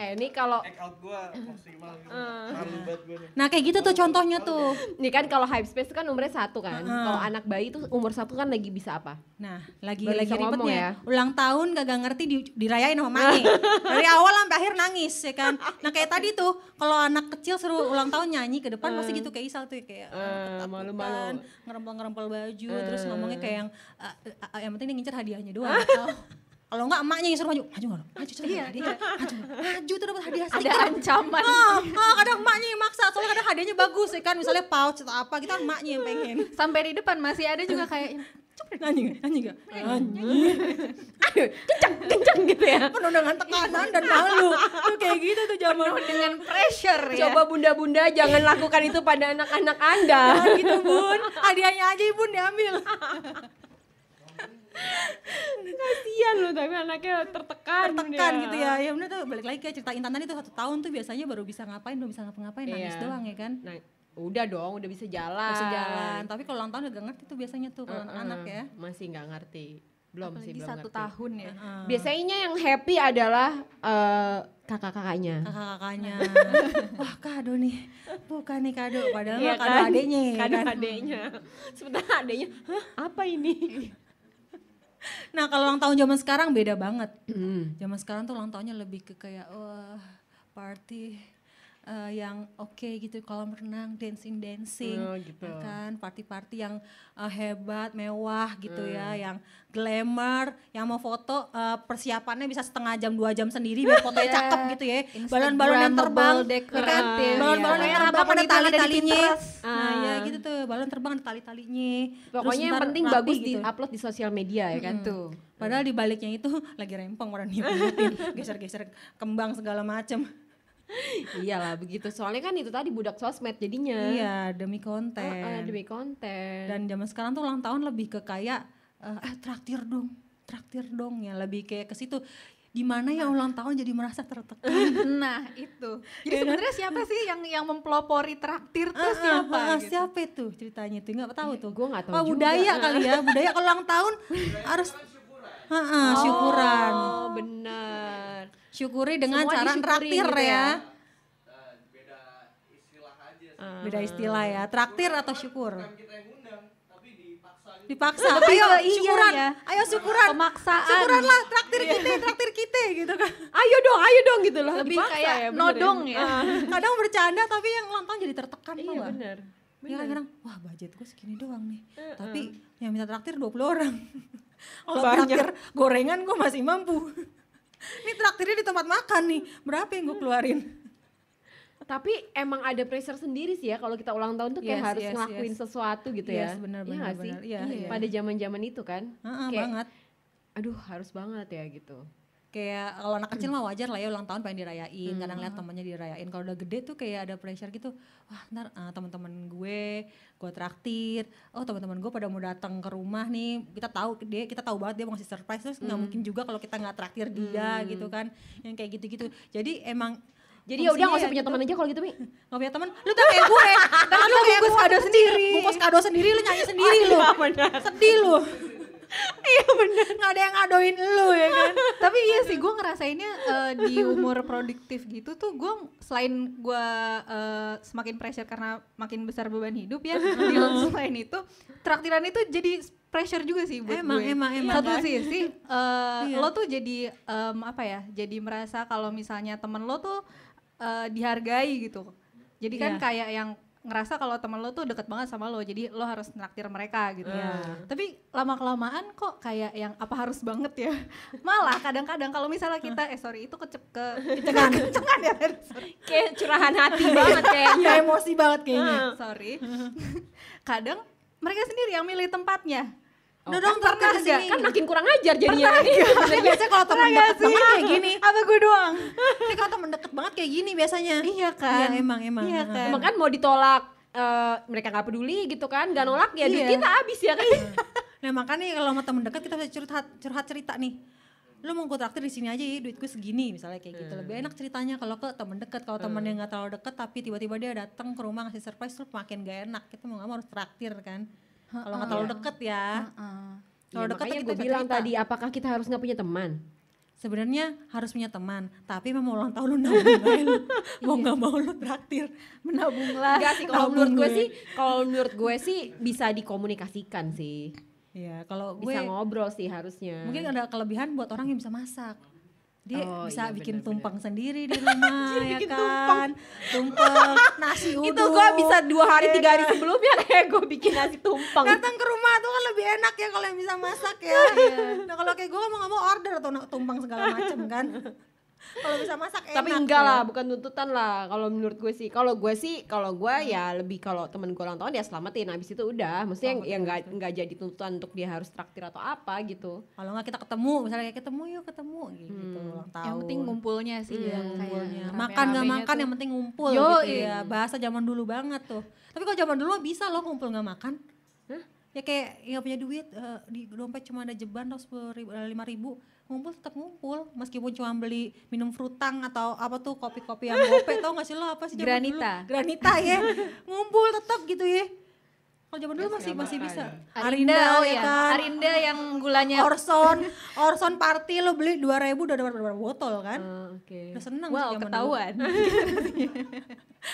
Eh ini kalau Act out gua maksimal. Malu banget gua nih. Nah kayak gitu tuh contohnya tuh. ini kan kalau hype space kan umurnya satu kan. Kalau anak bayi tuh umur satu kan lagi bisa apa? Nah, lagi Baru lagi ribetnya. ya. Ulang tahun gak ngerti di, dirayain sama mami. Dari awal sampai akhir nangis ya kan. Nah, kayak tadi tuh kalau anak kecil suruh ulang tahun nyanyi ke depan pasti gitu kayak Isal tuh kayak eh, Eh, malu-malu. ngerempel-ngerempel baju terus ngomongnya kayak yang eh, eh, yang penting dia ngincer hadiahnya doang. Kalau- enggak emaknya yang suruh maju, maju enggak? Maju coba Iya, hadiah. Maju. Maju tuh dapat hadiah Ada ancaman. Ah, ah, kadang emaknya yang maksa, soalnya kadang hadiahnya bagus ya kan, misalnya pouch atau apa gitu kan emaknya yang pengen. Sampai di depan masih ada juga kayak gak? Gak? Nyanyi. Aduh, kencang, kencang gitu ya. penuh dengan tekanan dan malu tuh kayak gitu tuh zaman dengan pressure ya. Coba bunda-bunda jangan lakukan itu pada anak-anak Anda. Jangan gitu bun hadiahnya aja bun diambil Kasihan loh tapi anaknya tertekan. tertekan dia. gitu ya ya bener tuh balik lagi ke cerita Intan tadi tuh satu tahun tuh biasanya baru bisa ngapain belum bisa ngapa-ngapain nangis Iya. doang ya kan Nah, udah dong, udah bisa jalan. bisa jalan tapi kalau ulang tahun udah ngerti tuh biasanya tuh kalau Heeh, anak-anak ya Masih nggak ngerti. Belum sih, Apalagi belum satu ngerti. tahun ya. Biasanya yang happy adalah eh, kakak-kakaknya. kakak-kakaknya wah kado nih bukan nih kado padahal Iya kado kan? adeknya ya Kado kan? adeknya. Sebentar adeknya, "Hah, apa ini? nah kalau ulang tahun zaman sekarang beda banget Hmm. zaman sekarang tuh ulang tahunnya lebih ke kayak wah party eh, yang oke gitu kolam renang dancing dancing Oh, gitu. ya kan party party yang eh, hebat mewah gitu Hmm. ya yang glamour yang mau foto eh, persiapannya bisa setengah jam dua jam sendiri biar fotonya Iya. cakep gitu ya balon-balon yang terbang ya kan dekoratif. balon-balon Iya. yang Pokoknya terbang ada tali-talinya Pinterest. nah ya Ah. gitu tuh balon terbang ada tali-talinya Pokoknya yang penting rapi bagus gitu. di upload di sosial media ya kan. Tuh. Padahal di baliknya itu lagi rempong orang niup-niupin, geser-geser kembang segala macem. Iyalah begitu. Soalnya kan itu tadi budak sosmed jadinya. Iya, demi konten. Heeh, demi konten. Dan zaman sekarang tuh ulang tahun lebih ke kayak eh ah, traktir dong, traktir dong ya lebih kayak ke situ. Di mana yang ulang tahun jadi merasa tertekan. Nah itu. Jadi sebenarnya siapa sih yang yang mempelopori traktir tuh Ah, siapa? ah, gitu? Siapa itu ceritanya itu nggak tahu tuh. Gua nggak tahu juga. budaya kali ya, budaya kalau ulang tahun harus Heeh, syukuran. Oh benar. Syukuri dengan Semua cara traktir gitu ya. ya. Beda istilah ya, traktir atau syukur. Kita yang undang, tapi dipaksa Dipaksa, Lebih ayo iya syukuran, ya. ayo syukuran. Pemaksaan. Syukuran lah, traktir kita, traktir kita gitu kan. Ayo dong, ayo dong gitu loh. Lebih Dipaksa kayak ya, bener nodong ya. Ah, Kadang bercanda tapi yang ulang tahun jadi tertekan Iya benar. Ya kadang, wah budget gue segini doang nih. Tapi yang minta traktir 20 orang. Kalau Banyak. traktir gorengan gue masih mampu. Ini traktirnya di tempat makan nih, berapa yang gue keluarin? Tapi emang ada pressure sendiri sih ya kalau kita ulang tahun tuh kayak Yes, harus yes, ngelakuin yes. sesuatu gitu Yes, ya. benar, Iya benar, nggak sih? benar. Iya, iya. Pada zaman-zaman itu kan. Heeh, Kayak, banget. Aduh, harus banget ya gitu. Kayak kalau anak kecil mah wajar lah ya ulang tahun pengen dirayain, kadang lihat temannya dirayain. Kalau udah gede tuh kayak ada pressure gitu. Wah, ntar uh, teman-teman gue, gue traktir. Oh, teman-teman gue pada mau datang ke rumah nih. Kita tahu dia, kita tahu banget dia mau ngasih surprise terus nggak mungkin juga kalau kita nggak traktir dia gitu kan. Yang kayak gitu-gitu. Jadi emang Jadi ya udah nggak usah fungsinya punya gitu. teman aja kalau gitu, Mi. Gak punya teman, lu tuh kayak gue. Kan lu kayak bungkus gue kado sendiri. Bungkus kado sendiri, lu nyanyi sendiri lu. Sedih lu. Iya bener. Gak ada yang ngadoin lu ya kan. Tapi iya sih gue ngerasainnya eh, di umur produktif gitu tuh gue selain gue eh, semakin pressure karena makin besar beban hidup ya. di selain itu traktiran itu jadi pressure juga sih buat Emang, gue. emang, emang Satu kan? sisi eh, Iya. lo tuh jadi em, apa ya? Jadi merasa kalau misalnya temen lo tuh eh, dihargai gitu. Jadi kan Iya. kayak yang ngerasa kalau temen lo tuh deket banget sama lo jadi lo harus naktir mereka gitu Iya. tapi lama kelamaan kok kayak yang apa harus banget ya malah kadang-kadang kalau misalnya kita eh sorry itu kecep ke kecengan kecengan ya Kayak curahan hati banget kayaknya. Ya emosi banget kayaknya. sorry kadang mereka sendiri yang milih tempatnya Udah dong ke sini. Kan makin kurang ajar jadinya. biasanya kalau temen deket banget kayak gini. Apa gue doang? Ini kalau temen deket banget kayak gini biasanya. Iya kan? Iya emang emang. Iya kan? Emang kan mau ditolak eh, mereka nggak peduli gitu kan, nggak nolak ya duit Iya. kita habis ya kan. Nah makanya kalau sama temen deket kita bisa curhat curhat cerita nih. Lu mau gue traktir di sini aja ya duit gue segini misalnya kayak gitu. Lebih enak ceritanya kalau ke temen deket. Kalau temen yang nggak terlalu deket tapi tiba-tiba dia datang ke rumah ngasih surprise tuh makin gak enak. Kita mau gak mau harus traktir kan. Kalau nggak terlalu deket ya. Kalau Ya, deket gue kita bilang cerita. tadi, apakah kita harus nggak punya teman? Sebenarnya harus punya teman, tapi memang ulang tahun lu nabung lu. Mau nggak mau lu traktir. Menabunglah. Enggak sih, kalau menurut gue gue. sih, kalau menurut gue sih bisa dikomunikasikan sih. Iya, kalau gue Bisa ngobrol sih harusnya. mungkin ada kelebihan buat orang yang bisa masak. Dia Oh, bisa iya, bikin benar-benar. tumpeng sendiri di rumah ya kan. Tumpeng, nasi uduk. itu gue bisa dua hari ya tiga hari kan? sebelumnya kayak gue bikin nasi tumpeng. Datang ke rumah tuh kan lebih enak ya kalau yang bisa masak ya. Nah kalau kayak gue mau nggak mau order atau tumpeng segala macem kan. Kalau bisa masak enak. Tapi enggak ya. lah, bukan tuntutan lah. Kalau menurut gue sih, kalau gue sih, kalau gue ya lebih kalau temen gue ulang tahun ya selamatin. Habis itu udah, maksudnya yang ya nggak nggak jadi tuntutan untuk dia harus traktir atau apa gitu. Kalau nggak kita ketemu, misalnya kayak ketemu yuk ketemu gitu ulang tahun. Yang penting ngumpulnya sih Iya, ya, ngumpulnya. kayak Makan nggak makan tuh. yang penting ngumpul Yo, gitu iya. ya. Bahasa zaman dulu banget tuh. Tapi kalau zaman dulu bisa loh ngumpul nggak makan. Ya kayak nggak punya duit eh, di dompet cuma ada jeban atau sepuluh ribu, lima ribu ngumpul tetap ngumpul. Meskipun cuma beli minum frutang atau apa tuh kopi-kopi yang gope tau gak sih lo apa sih Granita. dulu? Granita ya. Ngumpul tetap gitu ya kalau zaman dulu masih masih bisa Arinda, oh ya ya. kan Arinda yang gulanya Orson Orson party lo beli 2000 udah dapat berapa botol kan Oke. udah seneng wow sih zaman dulu. ketahuan.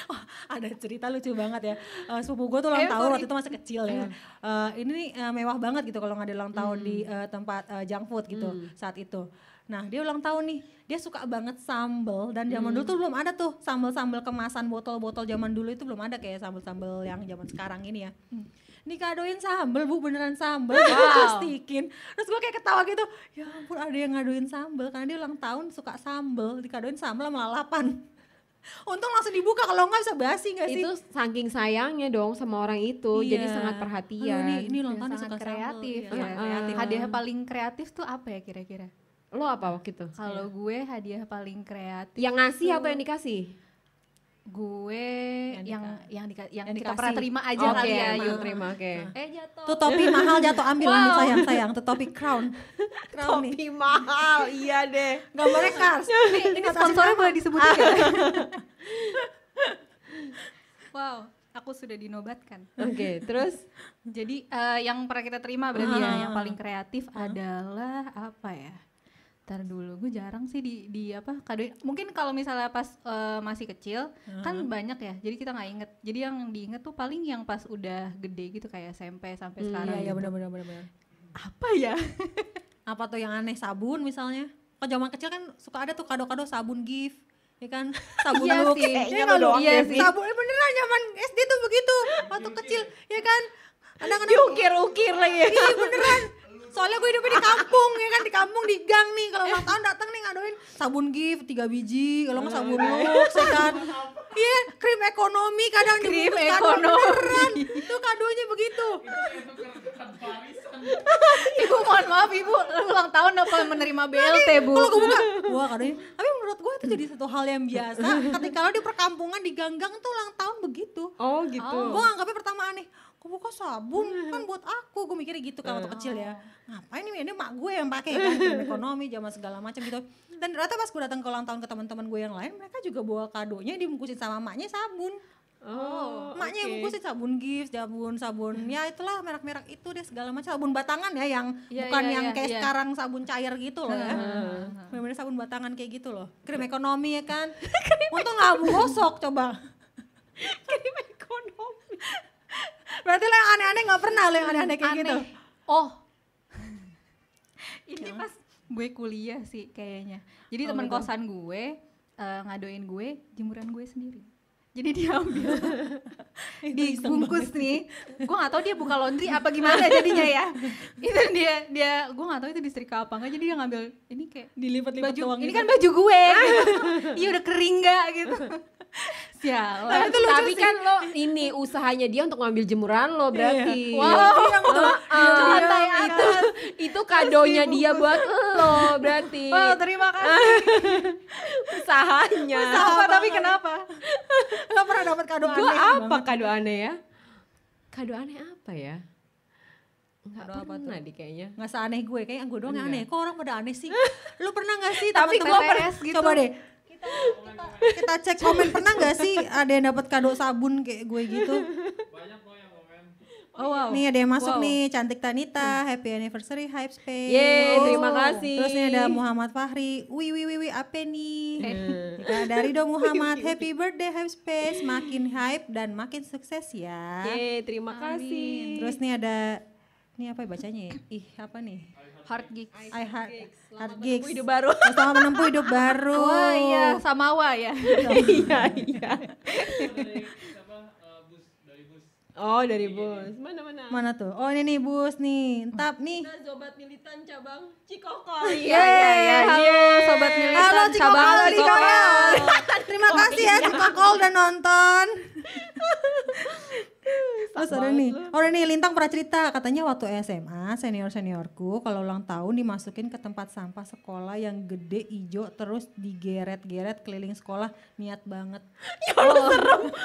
Oh, ada cerita lucu banget ya. Eh, sepupu gue tuh ulang Eh, tahun waktu itu masih kecil ya. Eh, ini eh, mewah banget gitu kalau nggak ada ulang tahun di eh, tempat eh, junk food gitu saat itu. Nah dia ulang tahun nih, dia suka banget sambel dan zaman dulu tuh belum ada tuh sambel-sambel kemasan botol-botol zaman dulu itu belum ada kayak sambel-sambel yang zaman sekarang ini ya. Dikadoin sambel bu beneran sambel plastikin terus gue kayak ketawa gitu ya ampun ada yang ngadoin sambel karena dia ulang tahun suka sambel dikadoin sambel sama lalapan untung langsung dibuka kalau nggak bisa basi nggak sih Itu saking sayangnya dong sama orang itu, jadi Iya. sangat Aduh, perhatian. ini, ini ulang Dan tahun sangat suka kreatif sambel. ya. Iya, kreatif. Hadiah paling kreatif tuh apa ya kira-kira? Lo apa waktu itu? Kalau gue hadiah paling kreatif Yang ngasih atau yang dikasih? gue Yang yang dika- yang dika- yang, yang kita dikasih. pernah terima aja Oke, kali ya. yuk. terima, oke. Eh jatuh. tuh topi mahal jatuh ambil Wow. sayang sayang tuh topi crown crown nih Topi mahal, iya deh. gambarnya cars Ini, ini sponsornya boleh disebutin ya? wow, aku sudah dinobatkan. Oke, terus Jadi eh, yang pernah kita terima berarti ya, Ah. yang paling kreatif adalah apa ya? Ntar dulu, gue jarang sih di, di apa kado. Mungkin kalau misalnya pas eh, masih kecil kan banyak ya, jadi kita nggak inget. Jadi yang diinget tuh paling yang pas udah gede gitu kayak SMP sampai sekarang. iya iya gitu. benar benar benar benar Apa ya? apa tuh yang aneh sabun misalnya kalau zaman kecil kan suka ada tuh kado-kado sabun gift ya kan sabun Iya Iya kayaknya lu doang iya sih sabun eh, beneran zaman SD tuh begitu waktu kecil ya kan kadang-kadang diukir-ukir lagi. iya beneran soalnya gue hidupnya di kampung ya kan? Di kampung di gang nih. Kalau ulang tahun datang nih ngadoin sabun gift tiga biji. Kalau nggak sabun lux ya kan? Iya krim ekonomi kadang Krim kado ekonomi. beneran itu kadonya begitu. Ibu mohon maaf ibu. Ulang tahun apa menerima BLT bu? kalau gue buka wah kadonya. Tapi menurut gue itu jadi satu hal yang biasa. Ketika lo di perkampungan di gang-gang tuh ulang tahun begitu. Oh gitu. gue anggapnya pertama aneh kok buka sabun kan buat aku. Gue mikirnya gitu kan waktu kecil ya. Ngapain ini ini mak gue yang pakai kan? Ekonomi zaman segala macam gitu. Dan ternyata pas gue datang ke ulang tahun ke teman-teman gue yang lain mereka juga bawa kadonya dibungkusin sama maknya sabun. Oh, maknya yang oke. bungkusin sabun gift sabun sabun ya itulah merek-merek itu deh segala macam. Sabun batangan ya yang Iya, bukan iya, yang iya, kayak iya. sekarang sabun cair gitu loh ya. Bener-bener sabun batangan kayak gitu loh. Krim ekonomi ya kan? Untung nggak gosok coba. Krim ekonomi. Berarti lo yang aneh-aneh nggak pernah lo yang aneh-aneh kayak gitu Aneh. Oh. Ini pas gue kuliah sih kayaknya. Jadi Oh, teman kosan gue eh, ngadoin gue jemuran gue sendiri. Jadi dia ambil dibungkus nih. Gue nggak tahu dia buka laundry apa gimana jadinya ya. Itu dia dia gue nggak tahu itu disetrika apa enggak. Jadi dia ngambil ini kayak dilipat-lipat baju doang ini gitu. kan baju gue gitu. Iya udah kering nggak gitu. Sialan. Tapi kan lo ini usahanya dia untuk ngambil jemuran lo berarti. Wow, diam tuh. Ah, Diam, itu itu kadonya dia buat lo berarti. Wow, terima kasih. Usahanya. Apa tapi kenapa? Lo pernah dapat kado Gue aneh apa banget? kado aneh ya? Kado aneh apa ya? Enggak apa pernah di kayaknya. Nggak seaneh gue, kayak gue doang yang Enggak. aneh. Kok orang pada aneh sih? Lu pernah gak sih? Tapi gua pernah gitu. Coba deh. Kita, cek komen pernah gak sih ada yang dapat kado sabun kayak gue gitu? Oh wow. Nih ada yang masuk Wow. nih, cantik Tanita, happy anniversary Hype Space. Yeay, Oh. terima kasih. Terus nih ada Muhammad Fahri, wih wih wih wih apa nih? Hmm. Ya, dari Do Muhammad, happy birthday Hype Space, makin hype dan makin sukses ya. Yeay, terima kasih. Terus nih ada, nih apa ya bacanya ya? Ih apa nih? Hard gigs. I heart, heart gigs. hidup baru. Selamat menempuh hidup baru. Wah iya, Samawa ya. iya, iya. Oh, dari bus. Mana mana? Mana tuh? Oh ini nih bus nih, entap nih. Sobat militan cabang Cikokol. Iya iya iya. Halo sobat militan Halo Cikokol cabang Cikokol. Korea. Terima kasih ya Cikokol udah nonton. Terus ada nih, oh ada nih Lintang pernah cerita katanya waktu SMA senior seniorku kalau ulang tahun dimasukin ke tempat sampah sekolah yang gede ijo terus digeret-geret keliling sekolah niat banget.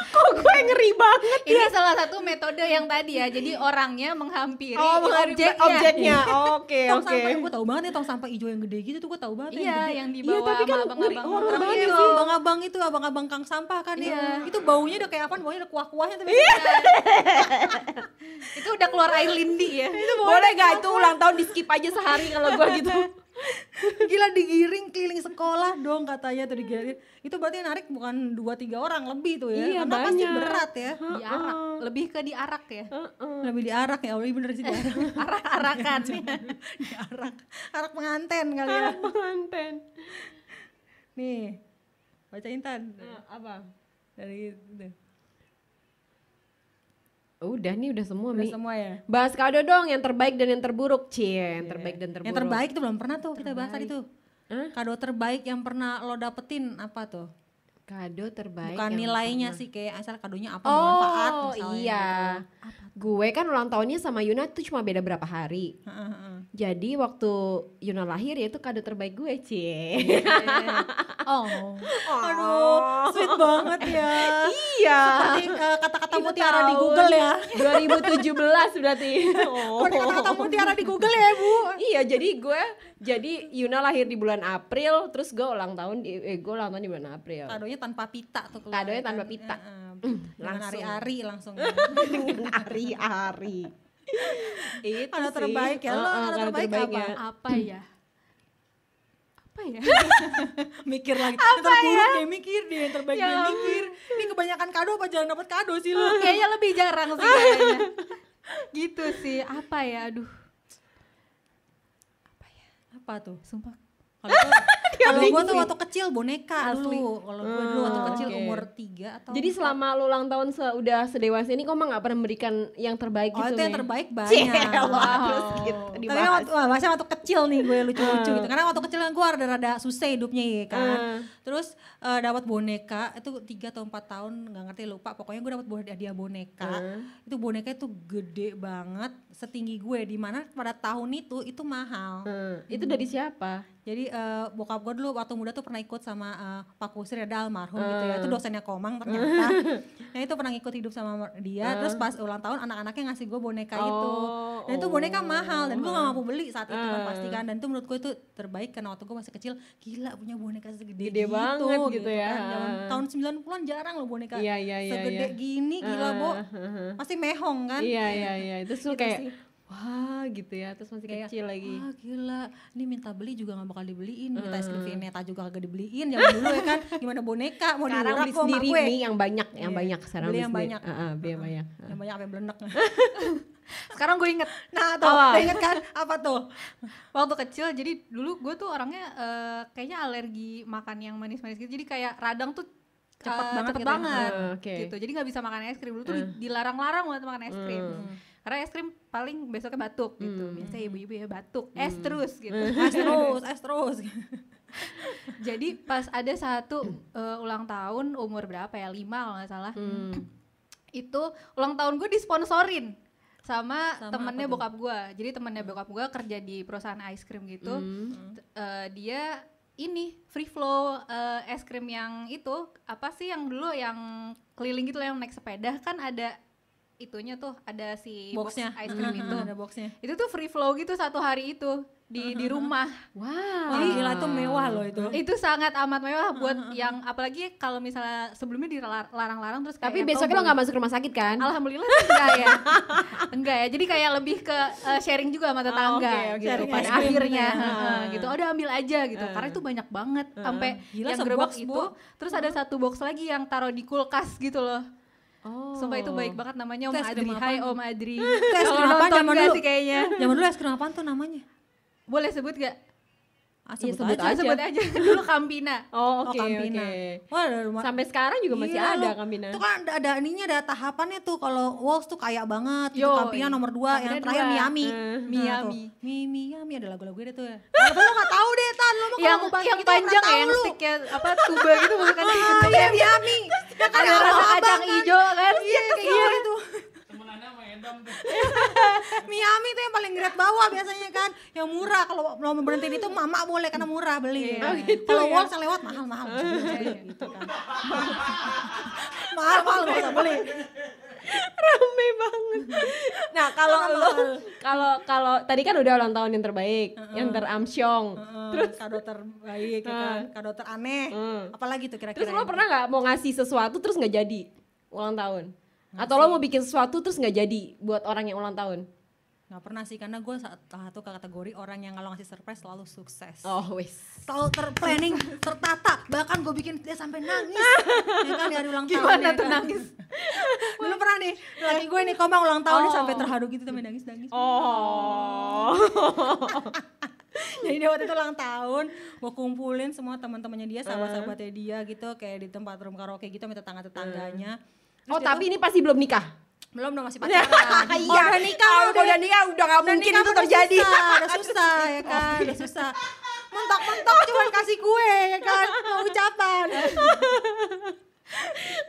Kok gue ngeri banget. Ini salah satu metode yang tadi ya. Jadi orangnya menghampiri Oh, objeknya. objeknya. Oke, tong oke. sampah yang gue tahu banget ya tong sampah ijo yang gede gitu tuh gue tahu banget Iya, yang gede. yang dibawa tapi kan abang-abang. abang-abang itu abang-abang kang sampah kan ya. Iya. Itu baunya udah kayak apa? Baunya udah kuah-kuahnya tapi Itu udah keluar air lindi ya. Boleh gak itu ulang tahun di skip aja sehari kalau gue gitu. Gila digiring keliling sekolah dong katanya tuh digiring. Itu berarti narik bukan dua tiga orang lebih tuh ya. Iya, Karena pasti banyak. berat ya. Diarak, lebih ke diarak ya. Lebih diarak ya, Allah bener sih diarak. Arak-arakan. diarak. Arak penganten kali ya. Penganten. Nih. Baca Intan apa? dari itu. Udah nih udah semua Udah Mi. semua ya. Bahas kado dong yang terbaik dan yang terburuk. Cie, yang terbaik dan terburuk. Yang terbaik tuh belum pernah tuh kita bahas tadi tuh. Hah? Kado terbaik yang pernah lo dapetin apa tuh? Kado terbaik. Bukan nilainya pernah. sih kayak asal kadonya apa bermanfaat Oh misalnya iya. gitu. Gue kan ulang tahunnya sama Yuna tuh cuma beda berapa hari. Heeh, heeh. Jadi waktu Yuna lahir ya itu kado terbaik gue, Cie. Oh. Aduh, sweet banget ya. iya. Seperti eh, kata-kata mutiara di Google ya. 2017 berarti. Oh. Kata-kata mutiara di Google ya, Bu. Iya, jadi gue jadi Yuna lahir di bulan April, terus gue ulang tahun di eh, gue ulang tahun di bulan April. Kadonya tanpa pita tuh keluar. Kadonya kan. tanpa pita. Heeh. Mm, Dengan langsung. hari-hari langsung. Hari-hari. Itu Kado sih. terbaik ya, lo kado kado terbaik terbaiknya. Apa ya? Apa ya? mikir lagi. Apa terburuk deh mikir deh, yang terbaik Ya deh mikir. Ini kebanyakan kado apa jangan dapat kado sih lo? Kayaknya lebih jarang sih kayaknya. gitu sih. Apa ya? Aduh. Apa tuh? Sumpah. Kalau gua tuh waktu kecil boneka Asli. dulu. Kalau gua dulu waktu Hmm, kecil oke. umur 3 atau Jadi empat. selama lu ulang tahun se udah sedewasa ini kok mah gak pernah memberikan yang terbaik Oh gitu itu yang terbaik Cie, banyak. wah, terus gitu Tapi dibahas. waktu, wah, bahasanya waktu kecil nih gue lucu-lucu Hmm. gitu. Karena waktu kecil kan gue rada-rada susah hidupnya ya kan. Hmm. Terus eh, dapat boneka itu tiga atau empat tahun nggak ngerti lupa. Pokoknya gue dapat hadiah boneka. Hmm. Itu boneka itu gede banget, setinggi gue. Di mana pada tahun itu itu mahal. Hmm, Itu dari siapa? Jadi eh, bokap gue dulu waktu muda tuh pernah ikut sama eh, Pak Kusir ada almarhum gitu ya. Itu dosennya Komang ternyata. nah itu pernah ikut hidup sama dia. Terus pas ulang tahun anak-anaknya ngasih gue boneka itu. Oh, Dan itu boneka oh. mahal dan gue gak mampu beli saat itu kan pasti kan. Dan itu menurut gue itu terbaik karena waktu gue masih kecil gila punya boneka segede Gede gitu, banget gitu ya. Kan. Zaman, tahun 90-an jarang loh boneka Iya, iya, iya, segede iya. gini gila Bo. Ah, ah. Pasti mehong kan. Iya iya iya itu tuh Gitu kayak. Wah gitu ya terus masih Kayak, kecil lagi. Wah gila, ini minta beli juga gak bakal dibeliin, minta es krim Viennetta juga kagak dibeliin zaman dulu ya kan, gimana boneka mau Sekarang beli sendiri gue. mie yang banyak yang Iya, banyak sekarang beli yang sendiri. banyak. Ah, ah, beli yang banyak. Yang banyak apa blenek. Sekarang gue inget nah tuh, udah inget kan? Apa tuh? waktu kecil jadi dulu gue tuh orangnya eh, kayaknya alergi makan yang manis-manis gitu. Jadi kayak radang tuh Cepet eh, banget cepet gitu ya? banget Ah, oke. gitu. Jadi nggak bisa makan es krim dulu tuh di- dilarang-larang banget makan es krim. Karena es krim paling besoknya batuk gitu. Hmm. biasanya ibu-ibu ya batuk es terus gitu. Es terus es terus. Jadi pas ada satu eh, ulang tahun umur berapa ya? Lima kalau nggak salah. Hmm. itu ulang tahun gue disponsorin sama, Sama temennya bokap gue jadi temennya bokap gue kerja di perusahaan es krim gitu. Hmm. Eh, dia ini free flow eh, es krim yang itu apa sih yang dulu yang keliling gitu loh, yang naik sepeda. Kan ada itunya tuh ada si box boxnya es krim itu ada boxnya itu tuh free flow gitu satu hari itu di di rumah Wow. Wah, gila itu mewah loh itu itu sangat amat mewah buat yang apalagi kalau misalnya sebelumnya dilarang-larang terus Tapi besoknya oh, lo nggak masuk rumah sakit kan? Alhamdulillah sih enggak ya. enggak ya. Jadi kayak lebih ke uh, sharing juga sama tetangga oke, oke, gitu sharing pada krim akhirnya gitu ya. heeh, gitu. Oh, udah ambil aja gitu. Karena itu banyak banget sampai Gila, yang gerobak Bu. itu terus ada satu box lagi yang taruh di kulkas gitu loh. Oh. Sumpah itu baik banget namanya Om Adri. Hai Om Adri. Kalau nonton dulu? sih kayaknya. zaman dulu es krim apaan tuh namanya Boleh sebut gak? Ah, Iya, sebut sebut aja Aja. sebut aja. Dulu Campina. Oh, Oh, oke Campina. oke. Wah, ada rumah. Sampai sekarang juga masih Gila ada lu. Kambina. Itu kan ada, ada ininya ada tahapannya tuh kalau Walls tuh kaya banget gitu. Yo, Campina nomor 2, yang terakhir dua. Miami. Nah, Miami. tuh. Mi Miami ada lagu-lagu dia tuh ya. Tapi lu gak tahu deh Tan, lu yang mau bahas yang gitu, panjang ya, yang sticknya apa tuba gitu bukan? Ah, iya Miami. Ya kan Ada yang rasa kacang kan. hijau kan? Iya, iya itu. Miami tuh yang paling grade bawah biasanya kan. Yang murah kalau mau berhenti itu mama boleh karena murah beli. Iya. Oh, gitu kalau ya. Walls yang lewat mahal mahal gitu kan. mahal mahal nggak usah beli. Rame banget. Nah, kalau lo kalau kalau tadi kan udah ulang tahun yang terbaik, yang teramsyong. Terus kado terbaik ya kan, kado teraneh. Hmm. Apalagi tuh kira-kira. Terus lo pernah nggak mau ngasih sesuatu terus nggak jadi ulang tahun? Atau lo mau bikin sesuatu terus nggak jadi buat orang yang ulang tahun? Nggak pernah sih karena gue satu kategori orang yang kalau ngasih surprise selalu sukses. Oh, wis. Selalu terplanning, tertata, bahkan gue bikin dia sampai nangis. ya kan di hari ulang tahun. Gimana ya tuh kan? nangis? Dulu pernah nih, laki gue nih komang ulang tahun dia Oh. sampai terharu gitu sampai nangis-nangis. Oh. Jadi dia waktu itu ulang tahun, gue kumpulin semua teman-temannya dia, sahabat-sahabatnya dia gitu, kayak di tempat room karaoke gitu, minta tetangga-tetangganya. Terus Oh, dia tapi ini pasti belum nikah. belum dong masih pacaran. Iya. udah nikah, Ah, udah, udah nikah udah nggak mungkin nikah itu terjadi. Susah, udah susah ya kan, udah susah. Mentok-mentok cuman kasih kue ya kan, ucapan.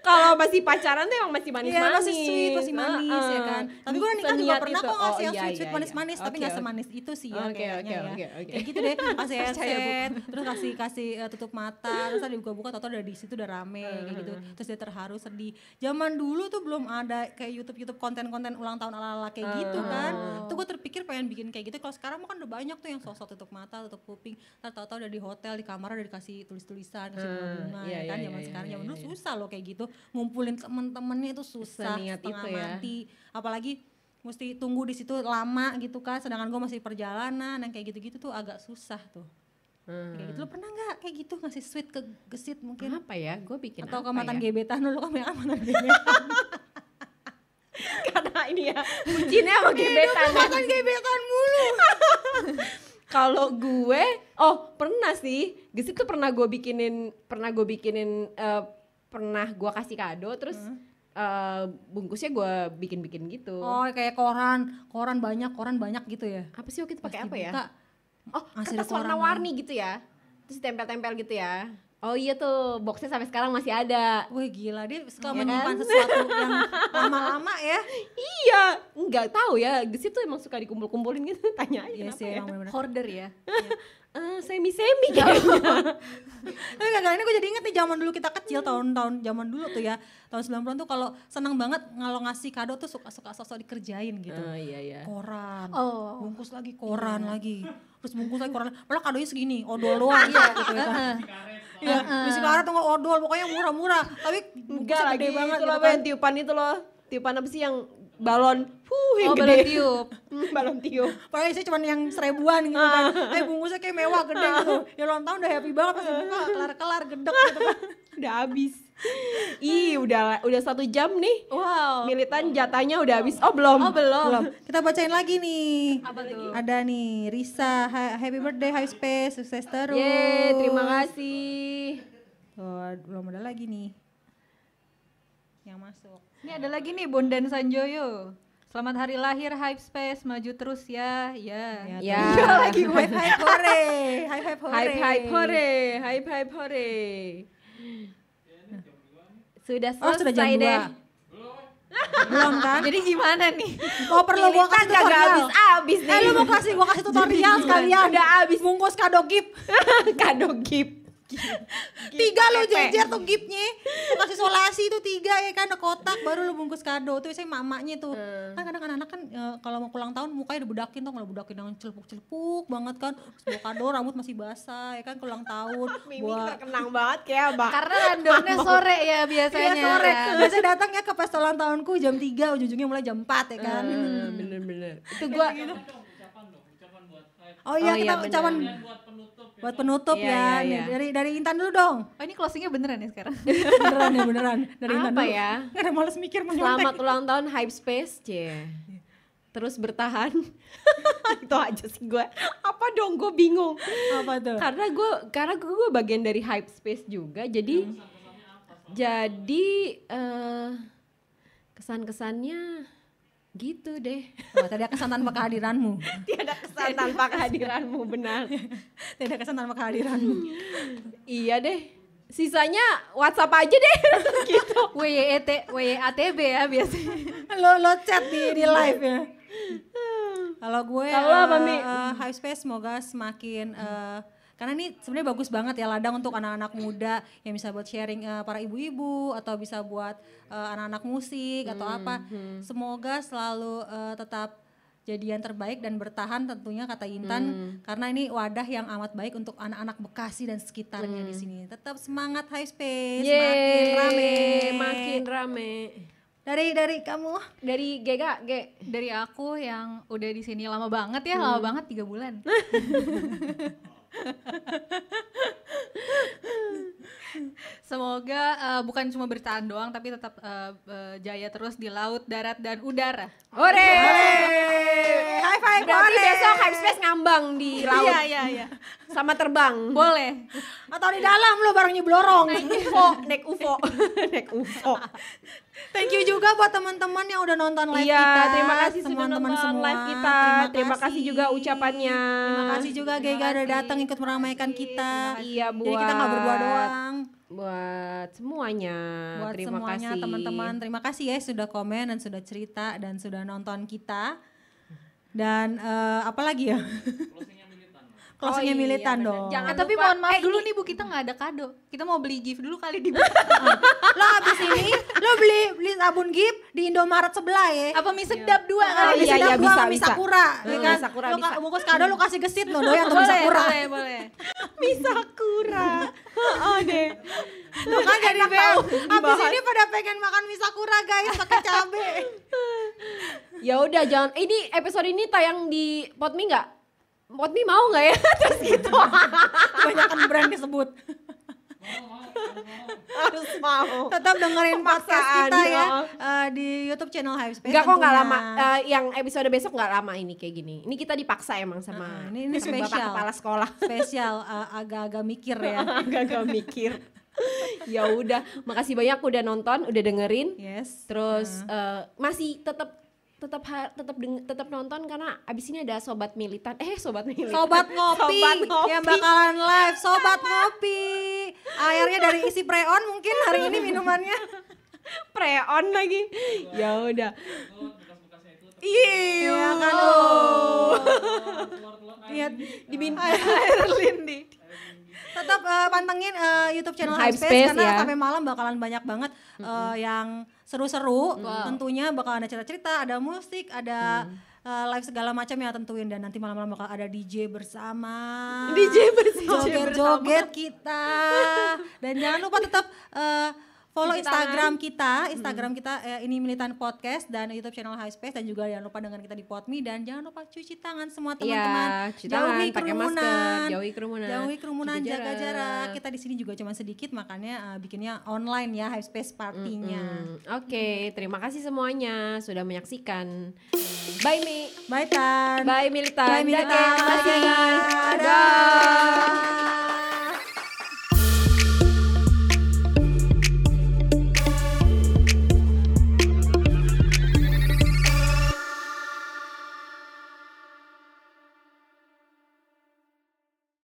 Kalau masih pacaran tuh emang masih manis-manis. Iya masih sweet, masih manis ya Heeh. kan. Tapi gue nikah juga pernah itu. kok ngasih Oh, yang iya, sweet sweet iya, manis-manis, iya. tapi nggak oke. semanis itu sih ya Oke, kayaknya oke, ya. oke, oke. Kayak gitu deh, kasih headset, terus kasih kasih eh, tutup mata, terus ada buka-buka tau udah di situ udah rame kayak gitu. Terus dia terharu sedih. Zaman dulu tuh belum ada kayak YouTube YouTube konten-konten ulang tahun ala-ala kayak gitu kan. Tuh gue terpikir pengen bikin kayak gitu. Kalau sekarang kan udah banyak tuh yang sosok tutup mata, tutup kuping. Tahu-tahu udah di hotel, di kamar udah dikasih tulis-tulisan, kasih bunga-bunga iya, ya kan. iya, Zaman iya, sekarang iya, zaman dulu iya. Susah loh kayak gitu. Ngumpulin temen-temennya itu susah, Seniat setengah itu ya. mati. Apalagi mesti tunggu di situ lama gitu kan. Sedangkan gue masih perjalanan, yang kayak gitu-gitu tuh agak susah tuh. Hmm. Kayak gitu lo pernah nggak kayak gitu ngasih sweet ke gesit mungkin? Apa ya? Gue bikin Atau ke apa mantan ya? gebetan lu kan yang mantan gebetan. Karena ini ya, bucinnya sama gebetan. mantan gebetan mulu. Kalau gue, oh pernah sih, gesit tuh pernah gue bikinin, pernah gue bikinin, eh, pernah gue kasih kado, terus eh, bungkusnya gue bikin-bikin gitu. Oh kayak koran, koran banyak, koran banyak gitu ya. Apa sih waktu itu pakai apa ya? dibuka, Oh, Masih ada kertas warna-warni gitu ya. Terus tempel-tempel gitu ya. Oh iya tuh, boxnya sampai sekarang masih ada. Wih gila dia suka Iya menyimpan kan? sesuatu yang lama-lama ya. Iya, nggak tahu ya. Gesit tuh emang suka dikumpul-kumpulin gitu. Tanya aja Iya kenapa sih ya. emang bener-bener. Hoarder ya. Eh, semi-semi kayaknya. Tapi gak ini gue jadi inget nih zaman dulu kita kecil tahun-tahun zaman dulu tuh ya tahun 90-an tuh kalau senang banget kalau ngasih kado tuh suka-suka sosok dikerjain gitu. Oh iya iya. Koran, Oh. bungkus lagi koran lagi, terus bungkus lagi koran. Malah kadonya segini, odol doang gitu, gitu ya kan. Iya, bisi karet tuh nggak odol, pokoknya murah-murah. Tapi Enggak bungkusnya lagi gede banget itu gitu loh kan. tiupan itu loh. Tiupan apa sih yang balon? Huh, yang Oh, gede. balon tiup. Hmm, balon tiup. Padahal sih cuma yang seribuan gitu kan. Eh bungkusnya kayak mewah gede gitu. Ya ulang tahun udah happy banget pas dibuka kelar-kelar gedek gitu kan. Udah habis. Ih, udah udah satu jam nih. Wow. Militan jatahnya udah habis. Oh, belum. Oh, belum. Belum. Kita bacain lagi nih. Apa tuh? Ada nih Risa, ha- happy birthday, high space, sukses terus. Yeay, terima kasih. Tuh, belum ada lagi nih yang masuk. Ini ada lagi nih Bondan Sanjoyo. Selamat hari lahir Hype Space, maju terus ya. Ya. Ya. lagi hype hype hore, hype hype hore. Hype hype hore, hype hype hore. Sudah selesai Oh sudah jam deh. dua. Belum kan? Jadi gimana nih? Mau perlu gua Militan kasih tutorial? habis-habis Eh nih. lu mau kasih gua kasih tutorial sekalian. Udah habis. Bungkus kado gift. Kado gift. Tiga lu Pepe. jejer tuh giftnya. Lu kasih solasi itu tiga ya kan ada kotak baru lu bungkus kado. Itu biasanya mamanya tuh. Kan kadang anak-anak kan eh, kalau mau ulang tahun mukanya udah bedakin tuh kalau bedakin yang celepuk-celepuk banget kan. Terus bawa kado rambut masih basah ya kan ke ulang tahun. Mimi Buat kenang banget kayak abang. Karena randomnya sore ya biasanya. Iya sore. ya. Biasanya datang ya ke pesta ulang tahunku jam 3, ujung-ujungnya mulai jam 4 ya kan. Eh, Bener-bener. Itu gua Oh iya Oh kita iya, bener. ucapan buat penutup Iya, ya. iya, iya. Dari dari Intan dulu dong. Oh ini closingnya beneran ya sekarang? beneran ya beneran. Dari Intan Apa dulu. ya? Nggak ada males mikir mau nyontek. Selamat ulang tahun Hype Space, cie. Terus bertahan. itu aja sih gue. Apa dong gue bingung. Apa tuh? Karena gue karena gue bagian dari Hype Space juga. Jadi jadi eh kesan-kesannya gitu deh. Wah, tadi kesan tanpa kehadiranmu. Tiada kesan tanpa kehadiranmu benar. Tidak kesan tanpa kehadiranmu. iya deh. Sisanya WhatsApp aja deh. gitu. WYET, WYATB ya biasanya. lo lo chat di di live ya. Kalau gue Kalau Mi? eh, High Space semoga semakin eh, karena ini sebenarnya bagus banget ya ladang untuk anak-anak muda yang bisa buat sharing eh, para ibu-ibu atau bisa buat eh, anak-anak musik atau apa. Semoga selalu eh, tetap jadi yang terbaik dan bertahan tentunya kata Intan karena ini wadah yang amat baik untuk anak-anak Bekasi dan sekitarnya di sini. Tetap semangat High Space, makin Yeay, rame. Makin rame. Dari dari kamu Dari Gega, Ge. Dari aku yang udah di sini lama banget ya, lama banget tiga bulan. Semoga eh, bukan cuma bertahan doang, tapi tetap eh, eh, jaya terus di laut, darat, dan udara. Hore! High five Berarti boleh. besok Hype Space ngambang di laut Iya, iya, iya. sama terbang. Boleh. Atau di dalam lu bareng nyeblorong. UFO, naik UFO, naik UFO. Thank you juga buat teman-teman yang udah nonton live Iya, kita. terima kasih sudah teman-teman nonton semua. live kita. Terima kasih juga ucapannya. Terima kasih juga Gega udah datang ikut meramaikan kita. Iya, Jadi kita nggak buat- berdua doang. Buat semuanya, Buat terima semuanya kasih. teman-teman, terima kasih ya sudah komen dan sudah cerita dan sudah nonton kita. Dan eh, apa lagi ya? Closingnya Oh iya, militan bener. dong. Jangan Eh, tapi lupa- mohon maaf eh, dulu ini- nih Bu, kita nggak ada kado. Kita mau beli gift dulu kali di lo habis ini lo beli beli sabun gift di Indomaret sebelah ya. Apa mie sedap dua Oh, kali? iya, iya, Sedap bisa, gua, bisa. Misakura, ya Hmm, kan? Misakura Lo bisa. bungkus kado lo kasih gesit lo doyan tuh boleh, Misakura. boleh, boleh. Misakura. Oh deh. Lo kan jadi bel. Habis ini pada pengen makan Misakura guys pakai cabe. Ya udah jangan ini episode ini tayang di Potmi nggak? Potmi mau nggak ya? Terus gitu. Kebanyakan brand disebut. Harus mau. Tetap dengerin podcast Pemaksaan, kita ya eh, di YouTube channel Hive Space. Enggak kok nggak lama. Eh, yang episode besok nggak lama ini kayak gini. Ini kita dipaksa emang sama Ah, ini- ini Bapak spesial. kepala sekolah. Spesial eh, agak-agak mikir ya. Agak-agak mikir. ya udah, makasih banyak udah nonton, udah dengerin. Yes. Terus eh, masih tetap tetap tetap tetap nonton karena abis ini ada sobat militan. Eh, sobat militan. Sobat ngopi, Sobat ngopi. yang bakalan live Sobat ngopi Airnya dari isi preon mungkin hari ini minumannya preon lagi. Ya udah. Iya kan oh. Iya Dimin Air lindi. Tetap eh, pantengin eh, YouTube channel Hype Space, Space, karena ya. sampai malam bakalan banyak banget eh, yang seru-seru. Tentunya bakal ada cerita-cerita, ada musik, ada eh, live segala macam yang tentuin dan nanti malam-malam bakal ada DJ bersama. DJ bersama. Joget-joget kita. Dan jangan lupa tetap eh, follow Instagram kita, Instagram kita eh, ini Militan Podcast dan YouTube channel High Space dan juga jangan lupa dengan kita di Podme dan jangan lupa cuci tangan semua teman-teman. Iya, cuci tangan, pakai masker, jauhi kerumunan. Jauhi kerumunan, Jaga jarak. jarak. Kita di sini juga cuma sedikit makanya eh, bikinnya online ya High Space partinya. Hmm, Oke, terima kasih semuanya sudah menyaksikan. Bye Mi. Bye Tan. Bye Militan. Bye, Militan. Terima kasih. Dadah. Dadah.